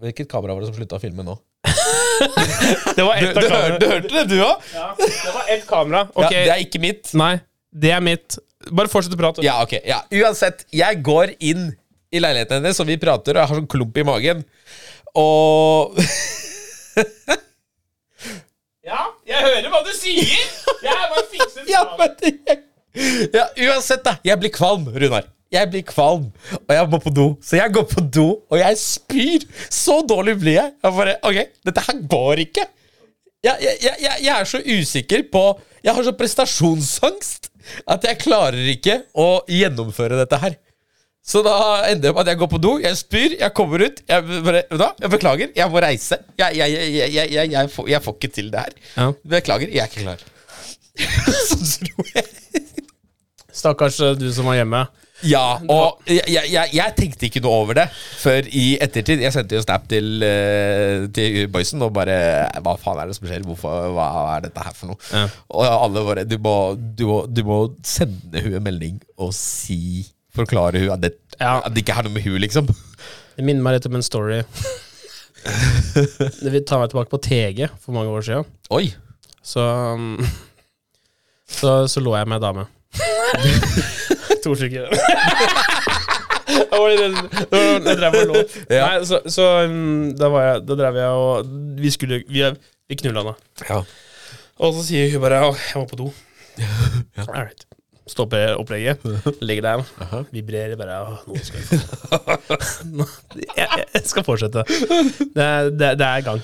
Hvilket kamera var det som slutta å filme nå? [laughs] Det var Du, ett av du, kameraene. du hørte det, du òg? Ja, det var ett kamera. Ok. Ja, det er ikke mitt. Nei, det er mitt. Bare fortsett å prate. Ja, ok. Ja. Uansett, jeg går inn i leiligheten hennes, og vi prater, og jeg har sånn klump i magen. Og Ja, jeg hører hva du sier! Jeg er bare fikset ja, men, ja, Uansett, da. Jeg blir kvalm, Runar. Jeg blir kvalm, og jeg må på do. Så jeg går på do, og jeg spyr. Så dårlig blir jeg. Jeg bare, ok, Dette her går ikke. Jeg, jeg, jeg, jeg- jeg er så usikker på Jeg har så prestasjonsangst at jeg klarer ikke å gjennomføre dette her. Så da ender det med at jeg går på do, jeg spyr, jeg kommer ut. Jeg, bare, vet jeg beklager, jeg må reise. Jeg, jeg, jeg, jeg, jeg, jeg, jeg, får, jeg får ikke til det her. Ja. Beklager, jeg er ikke klar. [laughs] så tror jeg Stakkars eh, du som var hjemme. Ja, og jeg, jeg, jeg, jeg tenkte ikke noe over det før i ettertid. Jeg sendte jo snap til, eh, til boysen og bare Hva faen er det som skjer? Hvorfor, hva er dette her for noe? Ja. Og alle bare du må, du, må, du må sende hun en melding og si Forklare hun at det, Ja. at det ikke har noe med hun, liksom. Det minner meg litt om en story. Det vil ta meg tilbake på TG for mange år siden. Oi. Så um, [laughs] Så, så lå jeg med ei dame. [laughs] To stykker. Da da Jeg drev og lå. Ja. Nei, så, så um, da var jeg Da drev jeg og Vi skulle Vi, vi knulla da. Ja. Og så sier hun bare jeg må på do. [laughs] All right. Stopper opplegget. [laughs] Legger deg. Vibrerer bare. Nå skal jeg [laughs] jeg, jeg skal fortsette. Det er, det, det er gang.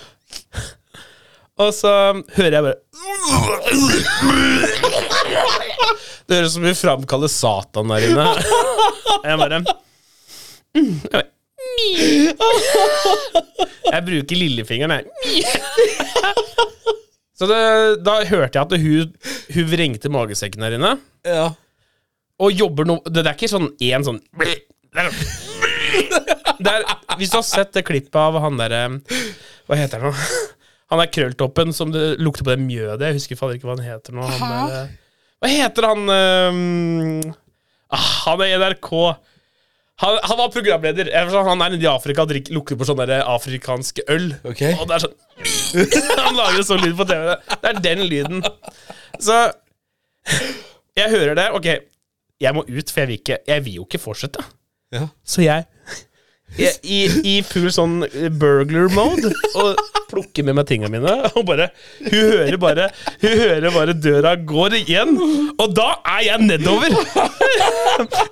Og så hører jeg bare Det høres ut som vi framkaller Satan der inne. Jeg bare, Jeg bruker lillefingeren, jeg. Så det, da hørte jeg at hun, hun vrengte magesekken der inne. ja. Og jobber noe Det det er ikke sånn én sånn det er, sånn- det er, Hvis du har sett det klippet av han derre Hva heter han nå? Han er krølltoppen som det lukter på det mjødet. Jeg husker fader ikke hva han heter nå. Han der, eh, hva heter han um, ah, Han er i NRK. Han, han var programleder. Han er nede i Afrika og drikker, lukter på sånn der afrikansk øl. Ok. Og det er sånn [laughs] Han lager sånn lyd på TV. Det er den lyden. Så jeg hører det. Ok, jeg må ut, for jeg vil, ikke, jeg vil jo ikke fortsette. Ja. Så jeg, i, I full sånn burglar mode og plukker med meg tingene mine. Og bare Hun hører bare Hun hører bare døra går igjen. Og da er jeg nedover!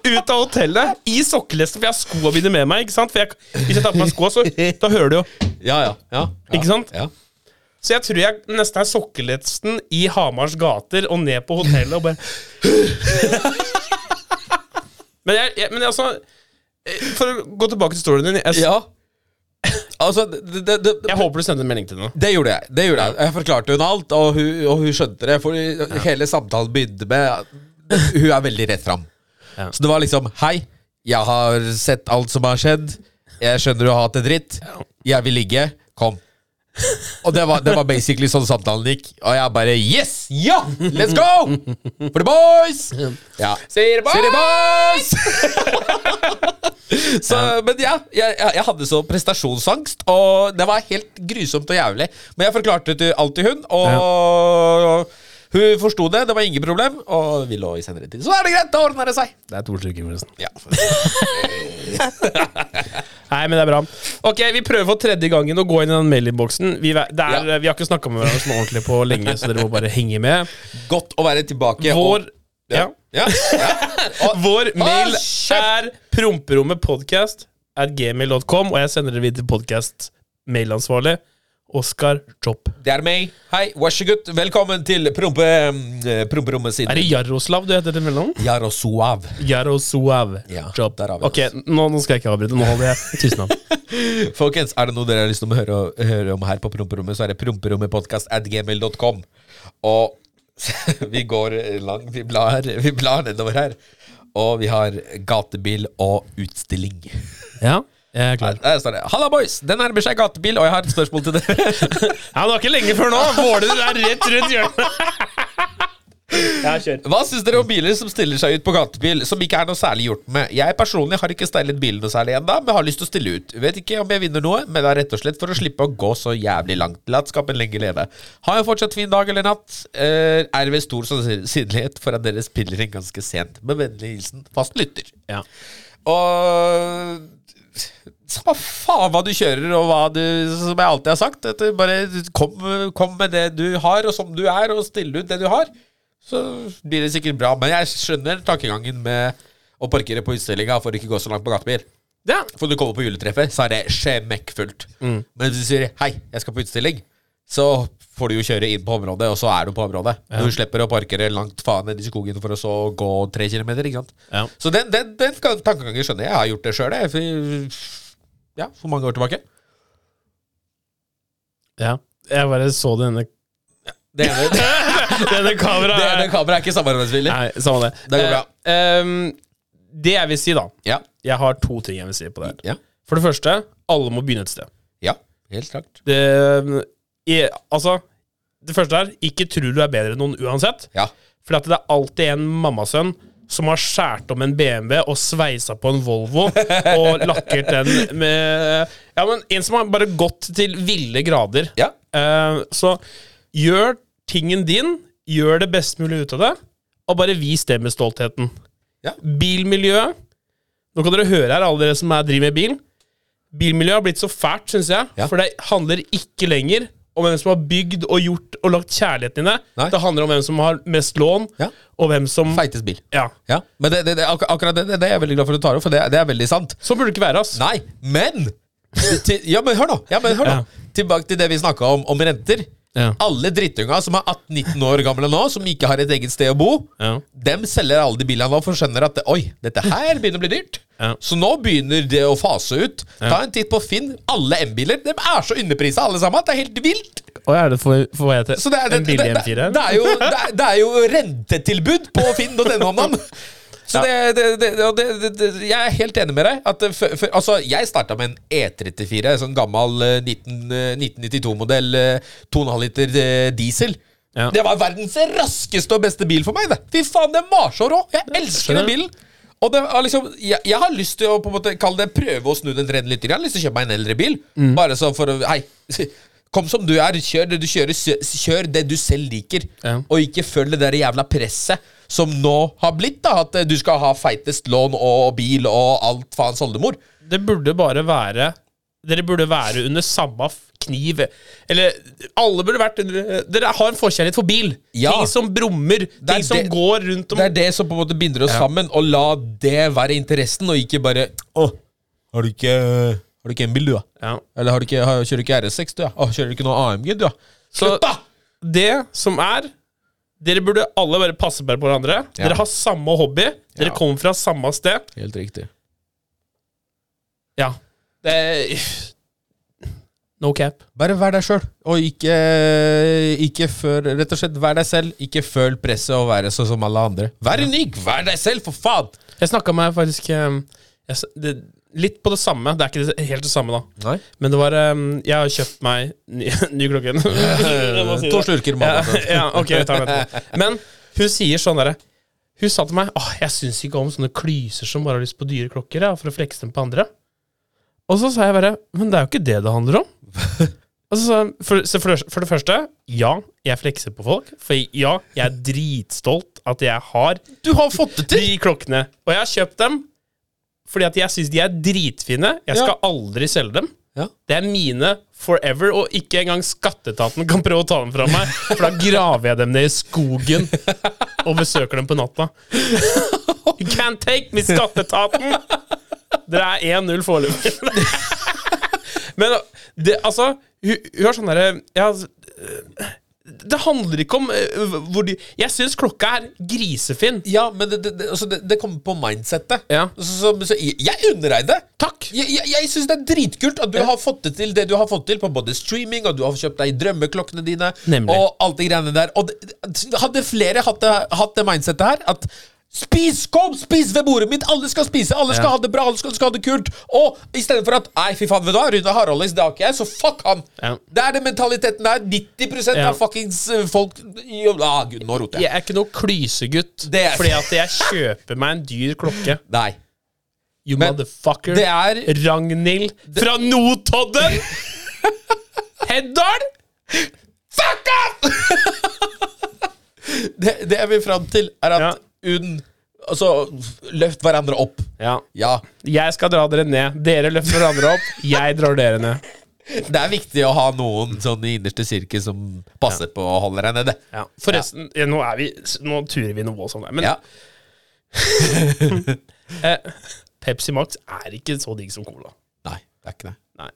Ut av hotellet i sokkelesten, for jeg har skoa mine med meg. ikke sant? For jeg, Hvis jeg tar på meg skoa, så da hører du jo. Ja, ja. ja. Ikke sant? Ja. Så jeg tror jeg nesten er sokkelesten i Hamars gater og ned på hotellet og bare [laughs] Men jeg, jeg men altså eh, For å gå tilbake til storyen din jeg, ja. Altså, det, det, det, jeg håper du sendte en melding til henne. det gjorde jeg. det gjorde Jeg Jeg forklarte hun alt, og hun, og hun skjønte det. For hele samtalen begynte med Hun er veldig rett fram. Ja. Så det var liksom Hei, jeg har sett alt som har skjedd. Jeg skjønner du har hatt det dritt. Jeg vil ligge. Kom. Og det var, det var basically sånn samtalen gikk. Og jeg bare Yes! Ja! Let's go! For the boys! Ja. Sier det the Boys! [laughs] så, Men ja, jeg, jeg, jeg hadde så prestasjonsangst, og det var helt grusomt og jævlig. Men jeg forklarte det alt til hun, og hun forsto det. Det var ingen problem, og vi lå i senere tid. Så er det greit, da ordner det seg. Det er to stykker, forresten. Ja. [laughs] [laughs] Nei, men det er bra. Ok, Vi prøver for tredje gangen å gå inn i den mailinnboksen. Vi, Ja. vi har ikke snakka med hverandre sånn ordentlig på lenge, så dere må bare henge med. Godt å være tilbake. Vår, og, ja. ja. Ja. [laughs] Vår mail kjeft! er promperommepodcast at gmail.com, og jeg sender det videre til podcast-mailansvarlig Oskar Chop. Det er meg. Hei, vær så god. Velkommen til prompe, promperommet sitt. Er det Jaroslav du heter til mellom? Jaroslav. Jaroslav Ja, vi Ok, nå, nå skal jeg ikke avbryte. Nå holder jeg tusen av. [laughs] Folkens, er det noe dere har lyst til å høre, høre om her på Promperommet, så er det promperommepodkast at gmail.com. Og [laughs] vi går langt. vi blar, vi blar nedover her. Og vi har gatebil og utstilling. Ja, jeg er klar. Der står det 'Halla, boys! Det nærmer seg gatebil, og jeg har et spørsmål til dere'. [laughs] Ja, Det var ikke lenge før nå! Våler er rett rundt hjørnet. [laughs] Ja. Hva syns dere om biler som stiller seg ut på gatebil, som ikke er noe særlig gjort med? Jeg personlig har ikke stylet bilen noe særlig ennå, men har lyst til å stille ut. Vet ikke om jeg vinner noe, men det er rett og slett for å slippe å gå så jævlig langt. La skapen lenge leve. Har jeg fortsatt fin dag eller natt? Eh, er ved stor sannsynlighet for at dere spiller inn ganske sent. Med vennlig hilsen fast lytter. Ja. Og Samme faen hva du kjører, og hva du Som jeg alltid har sagt. Bare kom, kom med det du har, og som du er, og stille ut det du har. Så blir det sikkert bra. Men jeg skjønner tankegangen med å parkere på utstillinga for å ikke gå så langt på gatebil. ja. For når du kommer på juletreffet, så er det skjemekkfullt Mm. Men hvis du sier 'hei, jeg skal på utstilling', så får du jo kjøre inn på området, og så er du på området. Du slipper å parkere langt faen ned i skogen for å så gå tre kilometer. Ikke sant? Ja. Så den, den, den tankegangen skjønner jeg. Jeg har gjort det sjøl, jeg. Ja, for mange år tilbake. ja. Jeg bare så denne Det ene, det, Denne [laughs] kameraet [laughs] det ene kameraet er ikke samarbeidsvillig. Nei, samme det. Det går bra. Eh, um, det jeg vil si, da Ja. Jeg har to ting jeg vil si på det her. Ja. For det første, alle må begynne et sted. ja, helt klart. Det, i, altså, det første er, ikke tro du er bedre enn noen uansett. Ja. For det er alltid en mammasønn som har skåret om en BMW og sveisa på en Volvo [laughs] og lakkert den med Ja, men en som har bare gått til ville grader. Ja. Uh, så gjør tingen din, gjør det best mulig ut av det, og bare vis det med stoltheten. Ja. Bilmiljøet Nå kan dere høre her, alle dere som er, driver med bil. Bilmiljøet har blitt så fælt, syns jeg. Ja. For det handler ikke lenger om hvem som har bygd og gjort og lagt kjærligheten i det. Nei. Det handler om hvem som har mest lån, Ja. og hvem som Feites bil. Ja. Ja, men det, det, det, ak akkurat det, er jeg veldig glad for at du tar opp, for det, det er veldig sant. Sånn burde det ikke være, ass. Nei, men til, Ja, men hør nå! Ja, men hør nå. Tilbake til det vi snakka om, om renter. Ja. Alle drittunga som er 18-19 år gamle nå, som ikke har et eget sted å bo, Ja. dem selger alle de bilene nå, for skjønner at Oi, dette her begynner å bli dyrt. Ja. Så nå begynner det å fase ut. Ta en titt på Finn. Alle M-biler De er så underprisa, alle sammen. Det er helt vilt. Og er det for, for hva heter det en billig M4? det, er jo, det, er, det er jo rentetilbud på finn.no om dagen. [laughs] Så det, det, det, det, jeg er helt enig med deg. At for, før- før- altså, jeg starta med en E34, sånn gammel eh, 19, eh, 1992-modell 2,5 liter eh, diesel. Ja. Det var verdens raskeste og beste bil for meg. det Fy faen, den var så rå! Jeg elsker den bilen. Og det er liksom, jeg, jeg har lyst til å på en måte kalle det prøve å snu den trenden litt. Jeg har lyst til å kjøpe meg en eldre bil. Mm. Bare så for å Hei, [laughs] kom som du er. Kjør det du kjører. Kjør, det du selv liker. Ja. Og ikke følg det der jævla presset som nå har blitt. da At eh, du skal ha feitest lån og bil og alt faens oldemor. Det burde bare være Dere burde være under samme kniv. Eller alle burde vært under Dere har en forkjærlighet for bil. Ja. Ting som brummer. er Ting som det- går rundt om Det er det som på en måte binder oss sammen, og la det være interessen, og ikke bare Å, har du ikke Har du ikke en bil, du, da? ja. Eller har du ikke, har, kjører du ikke RS6, du, da? Å, kjører du ikke noe AMG, du, da? Slutt, da! det som er Dere burde alle bare passe på hverandre. Ja. Dere har samme hobby. Dere Ja. kommer fra samme sted. Helt riktig. Ja. Det No cap. Bare vær deg sjøl, og ikke, ikke før Rett og slett, vær deg selv. Ikke føl presset og være sånn som alle andre. Vær unik! Vær deg selv, for faen! Jeg snakka med faktisk um, jeg, det, Litt på det samme. Det er ikke helt det samme, da. Nei. Men det var um, Jeg har kjøpt meg ny, [laughs] ny klokke. [laughs] Si To slurker ja, mat. [laughs] ja, ok, vi tar den etterpå. Men hun sier sånn derre Hun sa til meg Åh, jeg syns ikke om sånne klyser som bare har lyst på dyre klokker, ja, for å flekse dem på andre. Og så sa jeg bare Men det er jo ikke det det handler om. Og så sa hun for, for, for det første, ja, jeg flekser på folk. For ja, jeg er dritstolt at jeg har Du har fått det til! de klokkene. Og jeg har kjøpt dem fordi at jeg syns de er dritfine. Jeg skal aldri selge dem. Ja. Det er mine forever, og ikke engang skatteetaten kan prøve å ta dem fra meg. For da graver jeg dem ned i skogen og besøker dem på natta. You can't take me, skatteetaten! Dere er 1-0 foreløpig. Men det, altså Hun, hun har sånn derre ja, Det handler ikke om uh, hvor de Jeg syns klokka er grisefin. Ja, men det, det, det, altså det, det kommer på mindsettet. Ja. Så, så, så jeg, jeg unner deg det. Takk! Jeg, jeg, jeg syns det er dritkult at du har fått det til det du har fått til på både streaming, og du har kjøpt deg drømmeklokkene dine, Nemlig. og alt de greiene der. Og det, hadde flere hatt det, hatt det mindsettet her at Spis! Kom, spis ved bordet mitt! Alle skal spise! Alle skal Ja. ha det bra! Alle skal, skal ha det kult! Og i stedet for at Nei, fy faen, vet du hva, Rune Haraldis, det har ikke jeg, så fuck han! Ja. Det er den mentaliteten der. 90 Ja. av fuckings eh, folk ah, Gud, nå roter jeg. Jeg er ikke noe klysegutt Det er- fordi at jeg kjøper meg en dyr klokke. [laughs] Nei. You Men motherfucker. Det er Ragnhild fra Notodden! [laughs] Heddal! Fuck off! [laughs] det, det jeg vil fram til, er at Ja. Uten Altså, løft hverandre opp. Ja. Ja. Jeg skal dra dere ned. Dere løfter hverandre opp. Jeg drar dere ned. [laughs] Det er viktig å ha noen sånn i innerste sirkel som passer på å holde deg nede. Ja. Forresten, ja, nå, er vi, nå turer vi noe voldsomt her. Men Ja. [laughs] eh, Pepsi Max er ikke så digg som cola. Nei, det er ikke det. Nei.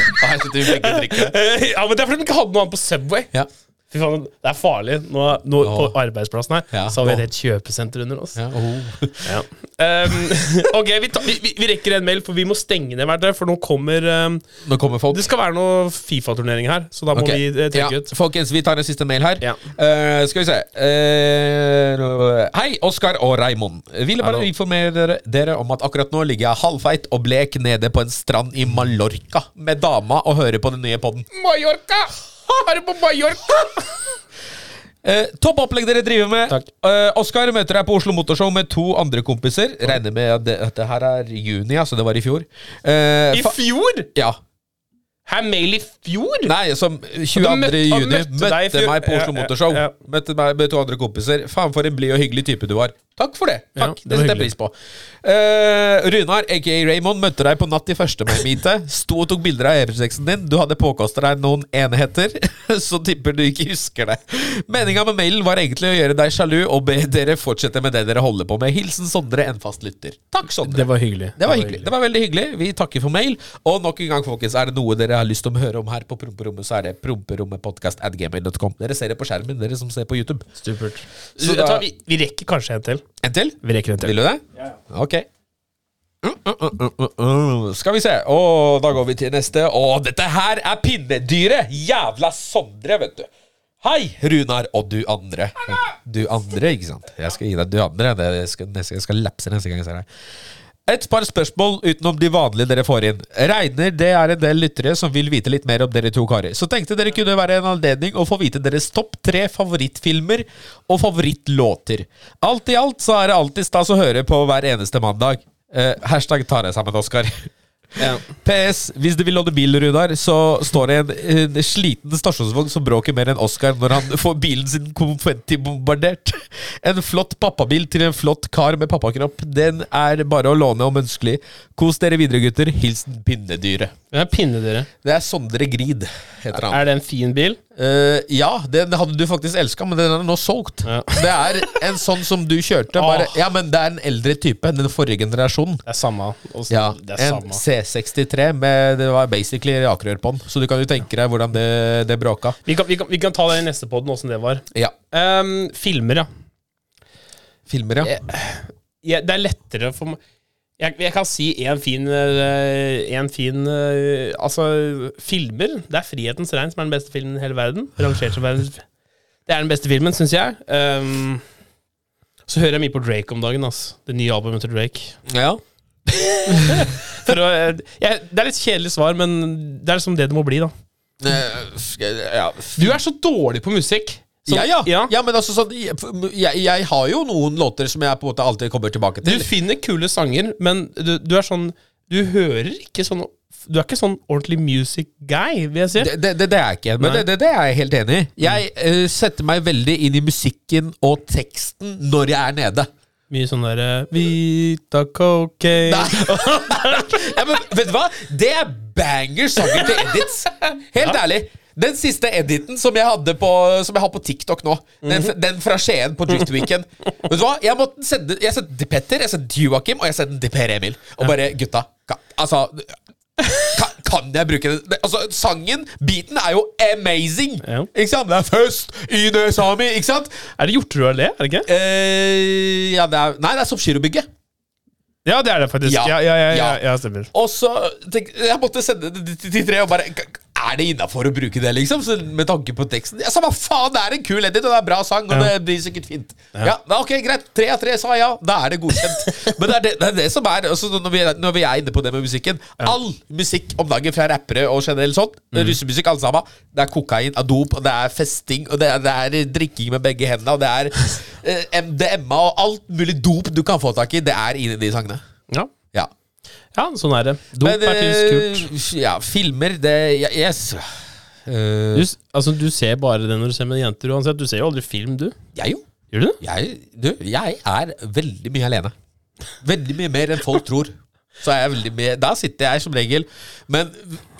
Og her sitter vi begge og drikker. ja, men Det er fordi de ikke hadde noe annet på Subway. Ja. Fy faen, Det er farlig. Nå, nå På arbeidsplassen her Ja. Så har vi et helt kjøpesenter under oss. Ja, oh. Ja. Um, [laughs] ok, vi, ta, vi, vi- rekker en mail, for vi må stenge ned hvert for nå kommer um, Nå kommer folk. Det skal være noe Fifa-turnering her, så da må okay. vi eh, trekke ja, ut. Folkens, vi tar en siste mail her. Eh, skal vi se uh, Hei, Oskar og Raimond. Ville bare informere dere, om at akkurat nå ligger jeg halvfeit og blek nede på en strand i Mallorca med dama og hører på den nye podden. Mallorca! [laughs] Er du på Mallorca? [laughs] Eh, topp opplegg dere driver med. Eh, Oskar møter deg på Oslo Motorshow med to andre kompiser. Regner med at det, at det her er juni, altså det var i fjor. Eh, I fjor? ja. Her mail i fjor? Nei, som 22. møtte- juni møtte møtte, deg i fjor. meg på Oslo ja, Motorshow. ja. Møtte meg med to andre kompiser. Faen, for en blid og hyggelig type du var. Takk for det. Takk, det det var setter jeg pris på. Uh, Runar, aka Raymond, møtte deg på natt i første med meete. Sto og tok bilder av EP6-en din. Du hadde påkostet deg noen enheter, [laughs] så tipper du ikke husker det. Meninga med mailen var egentlig å gjøre deg sjalu og be dere fortsette med det dere holder på med. Hilsen Sondre, en fast lytter. Takk, Sondre. Det var hyggelig. Det var hyggelig. Det var veldig hyggelig. Vi takker for mail. Og nok en gang, folkens, er det noe dere har lyst til å høre om her på Promperommet, så er det promperommetpodkast.gmail.com. Dere ser det på skjermen, dere som ser på YouTube. Supert. Så da- vi, vi rekker kanskje en til. En til? Vi rekker en til. Vil du det? Ok. Mm, mm, mm, uh, uh, uh. Skal vi se. Og da går vi til neste. Og dette her er pinnedyret! Jævla Sondre, vet du. Hei, Runar og du andre. Du andre, ikke sant? Jeg skal gi deg du andre. Det skal, jeg skal lapse neste gang jeg ser deg. Et par spørsmål utenom de vanlige dere får inn. Regner det er en del lyttere som vil vite litt mer om dere to karer. Så tenkte dere kunne være en anledning å få vite deres topp tre favorittfilmer og favorittlåter. Alt i alt så er det alltid stas å høre på hver eneste mandag. Eh, hashtag tar jeg sammen, Oskar. PS. Hvis du vil låne bil, Runar, så står det en, en sliten stasjonsvogn som bråker mer enn Oscar når han får bilen sin konfettibombardert. En flott pappabil til en flott kar med pappakropp. Den er bare å låne om ønskelig. Kos dere videre, gutter. Hilsen Pinnedyret. Ja, dere? Det er Sondre Grid, heter han. Er det en fin bil? Uh, ja, den hadde du faktisk elska, men den er nå solgt. Ja. Det er en sånn som du kjørte. Bare, oh. ja, men det er en eldre type. Den forrige generasjonen. Det er samme. Også, Ja, det er En samme. C63 med Det var basically rakrør på den. Så du kan jo tenke deg hvordan det, det bråka. Vi kan, vi, kan, vi kan ta det i neste podden, åssen det var. Ja. Um, filmer, ja. Filmer, ja. ja. Det er lettere for meg jeg, jeg kan si én fin, eh, en fin eh, Altså, filmer. Det er 'Frihetens regn' som er den beste filmen i hele verden. Rangert som verdens Det er den beste filmen, syns jeg. Um, så hører jeg mye på Drake om dagen. Altså. Det nye albumet til Drake. ja. [laughs] Å, eh, jeg, det er litt kjedelig svar, men det er liksom det det må bli, da. Ja. Du er så dårlig på musikk. Så- ja, ja. ja. ja, men altså sånn jeg, jeg, har jo noen låter som jeg på en måte alltid kommer tilbake til. Du finner kule sanger, men du, du er sånn Du hører ikke sånn Du er ikke sånn ordentlig music guy, vil jeg si. Det, det, det, det er jeg ikke, men det, det, det er jeg helt enig i. Jeg uh, setter meg veldig inn i musikken og teksten når jeg er nede. Mye sånn derre Vita cocaine [laughs] ja, men vet du hva? Det er banger sanger til edits. Helt ærlig. Den siste editen som jeg hadde på Som jeg har på TikTok nå, den, -hmm. den fra Skien på Drift Weekend Vet du hva? Jeg sende Jeg sendte den til Petter, jeg sendte den til Joakim, og jeg sendte den til Per Emil. Og bare Gutta, ka, altså kan, kan jeg bruke den? Det- Altså, sangen, beaten, er jo amazing! Ja. Ikke sant? Det er først i Nesami, ikke sant? Er det Hjorterud allé, er det ikke? Eh, ja, det er Nei, det er Soppgirobygget. Ja, det er det faktisk. Ja. Ja, ja, ja, ja, Ja. ja stemmer. Og så tenk, Jeg måtte sende det til de tre og bare Er det innafor å bruke det, liksom? Så med tanke på teksten. Ja, Samme faen, det er en kul edit, og det er bra sang, og Ja. det blir sikkert fint. Ja, ja, ok, greit. Tre av tre sa ja. Da er det godkjent. Men det er det, det, er det som er altså, når, vi er når vi er inne på det med musikken All musikk om dagen fra rappere og generelt sånn, Mm. russemusikk, alle sammen, det er kokain, adop, og det er festing, og det er, det er drikking med begge hendene, og det er eh, MDMA og alt mulig dop du kan få tak i, det er inni de sangene. Ja. Ja. ja, sånn er det. Dop er tydeligvis kult. eh, Ja, filmer Det jeg, jeg, s- eh, Du, altså, du ser bare det når du ser med jenter uansett. Du ser jo aldri film, du. jeg jo. Gjør du det? Jeg, du, jeg er veldig mye alene. Veldig mye mer enn folk tror. Så er jeg veldig mye Da sitter jeg som regel Men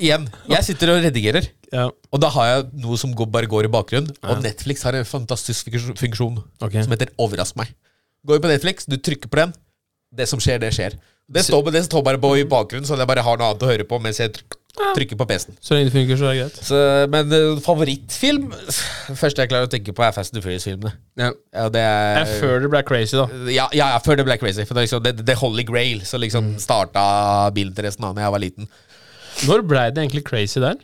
igjen, jeg sitter og redigerer. Ja. Og da har jeg noe som går, bare går i bakgrunnen. Og Netflix har en fantastisk funksjon- okay. Som heter 'overrask meg'. Går på Netflix, du trykker på den. Det som skjer, det skjer. Det står, det står bare på i bakgrunnen, så jeg bare har noe annet å høre på mens jeg trykker på PC-en. Så lenge det funker, så er det greit. Så, men eh, favorittfilm Første jeg klarer å tenke på, er Fast and Furious-filmene. Ja. Ja, det er Før det ble crazy, da. ja, ja, ja, før det ble crazy. For det er liksom det, det Holy Grail som liksom Mm. starta bilinteressen da jeg var liten. Når ble det egentlig crazy der?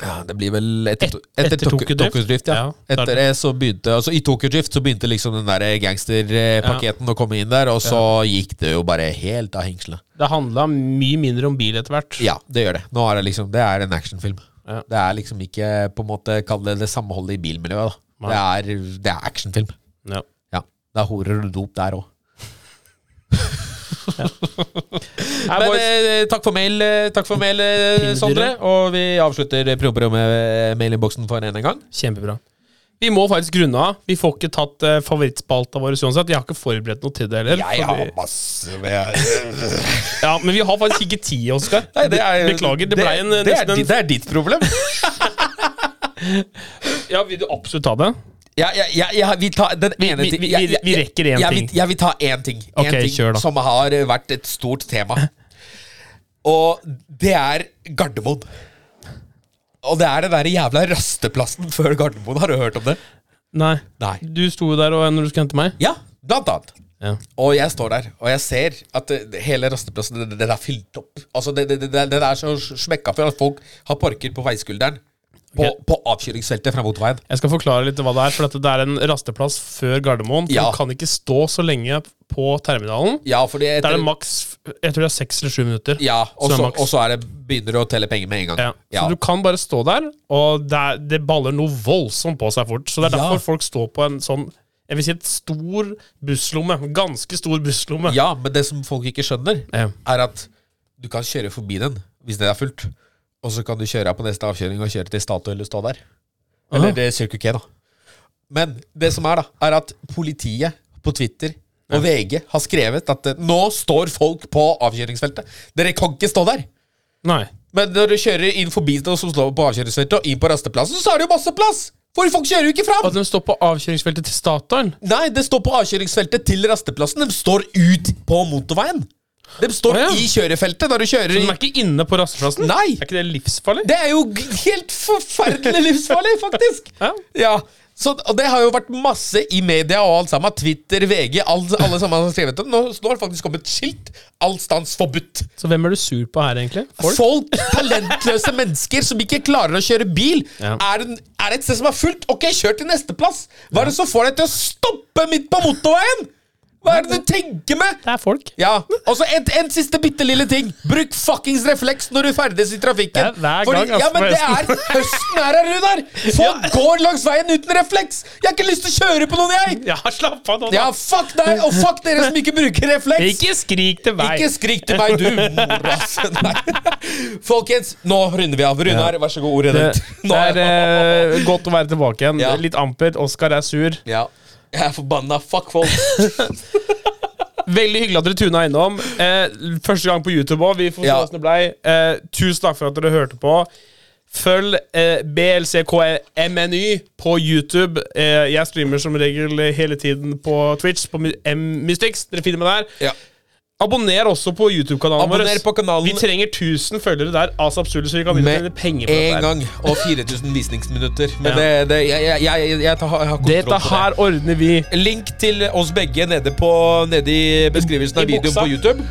Ja, Det blir vel etter, Et- etter, etter Tokyo- Tokyo-drift? Ja. Ja, etter det så begynte Altså I Tokyo Drift så begynte liksom den der gangsterpakketen å komme inn der, og så gikk det jo bare helt av hengslene. Det handla mye mindre om bil etter hvert. Ja, det gjør det. Nå er det liksom Det er en actionfilm. Ja. Det er liksom ikke på en måte Kall det det samholdet i bilmiljøet. da Det er, det er actionfilm. Ja. Ja. Det er horer og dop der òg. [laughs] Nei, Men eh, takk for mail, eh, takk for mail eh, Sondre. Og vi avslutter promperommet mailinnboksen for en gang. Kjempebra. Vi må faktisk grunne av. Vi får ikke tatt uh, favorittspalta vår uansett. Jeg har ikke forberedt noe til det heller. Jeg fordi- har masse med [laughs] Ja, Men vi har faktisk ikke tid, Oskar. Beklager. Det ble en, det, er, nesten en det er ditt problem. [laughs] Ja, Vil du absolutt ta det? Ja, ja, ja, vi, tar den Vi- vi- vi- rekker én ting. Vi, jeg vil ta én ting, en ting da. som har eh, vært et stort tema. [laughs] Og det er Gardermoen. Og det er den der jævla rasteplassen før Gardermoen. Har du hørt om det? Nei. Nei. Du sto jo der og, når du skulle hente meg. Ja, blant annet. Ja. Og jeg står der, og jeg ser at det, hele rasteplassen den, den er fylt opp. Altså, Den, det er så smekka for at folk har parker på veiskulderen. På, på avkjøringsfeltet fra motorveien. Jeg skal forklare litt hva det er. For det er en rasteplass før Gardermoen. For Ja. Du kan ikke stå så lenge på terminalen. Ja, fordi Da etter, er det maks Jeg tror det er seks eller sju minutter. Ja, og Så og så det begynner du å telle penger med en gang. Ja. Så du kan bare stå der, og det, er, det baller noe voldsomt på seg fort. Så det er Ja. derfor folk står på en sånn Jeg vil si et stor busslomme. Ganske stor busslomme. Ja, men det som folk ikke skjønner, Ja. er at du kan kjøre forbi den hvis det er fullt. Og så kan du kjøre på neste avkjøring og kjøre til Statoil og stå der. Eller det Circle K, da. Men det som er, da, er at politiet på Twitter og VG har skrevet at eh, nå står folk på avkjøringsfeltet. Dere kan ikke stå der. Nei. Men når du kjører inn forbi det som står på avkjøringsfeltet, og inn på rasteplassen, så er det jo masse plass! For folk kjører jo ikke fram! At de står på avkjøringsfeltet til Statoil. Nei, det står på avkjøringsfeltet til rasteplassen. De står ut på motorveien. De står oh, ja. i kjørefeltet når du kjører De er ikke inne på rasteplassen. Nei. Er ikke det livsfarlig? Det er jo helt forferdelig livsfarlig, faktisk! [laughs] Ja. Ja, så, og det har jo vært masse i media og alt sammen. Twitter, VG, alle, alle sammen har skrevet det. Nå, nå har det faktisk kommet skilt. Allstans forbudt. Så hvem er du sur på her, egentlig? Folk? Folk, talentløse mennesker som ikke klarer å kjøre bil. Ja. Det, er det et sted som er fullt? Ok, kjør til neste plass. Hva er det som får deg til å stoppe midt på motorveien? Hva er det du tenker med? Det er folk. Ja, og så en, en siste bitte lille ting. Bruk fuckings refleks når du ferdes i trafikken. Det er hver gang, Fordi, ja, men det er. [laughs] Høsten er her, Runar! Folk går langs veien uten refleks! Jeg har ikke lyst til å kjøre på noen, jeg! Ja, slapp av nå. Ja, fuck deg, og fuck dere som ikke bruker refleks! Ikke skrik til meg. Ikke skrik til meg, du moras. [laughs] Folkens, nå runder vi av. Runar, vær så god, ordet ditt. det [laughs] Nå er eh, godt å være tilbake igjen. Ja. Litt ampert. Oskar er sur. Ja. Jeg er forbanna. Fuck folk. [laughs] Veldig hyggelig at dere tuna innom. Eh, første gang på YouTube òg. Vi får se Ja. det blei. Eh, tusen takk for at dere hørte på. Følg eh, BLCKMNY på YouTube. Eh, jeg streamer som regel hele tiden på Twitch, på M-Mystics. Dere finner meg der. Ja. Abonner også på YouTube-kanalen vår. Abonner på kanalen. Vi trenger 1000 følgere der. Altså absurd, så vi kan begynne å Med tjene penger på en dette. her. gang. Og 4000 visningsminutter. Men Ja. det, det jeg, jeg, jeg, jeg, tar, har kontroll på det. Dette her ordner vi. Link til oss begge nede, på, nede i beskrivelsen av I videoen buksa. på YouTube.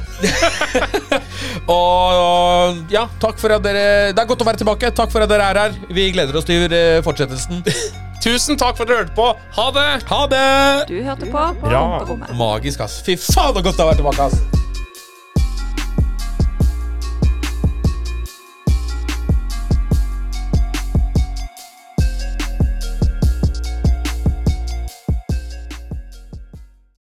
[laughs] og ja, takk for at dere Det er godt å være tilbake. Takk for at dere er her. Vi gleder oss til eh, fortsettelsen. [laughs] Tusen takk for at dere hørte på. Ha det! Ha det! Du hørte på Bra. Promperommet. Magisk, ass. Fy faen, så godt det har vært tilbake, ass.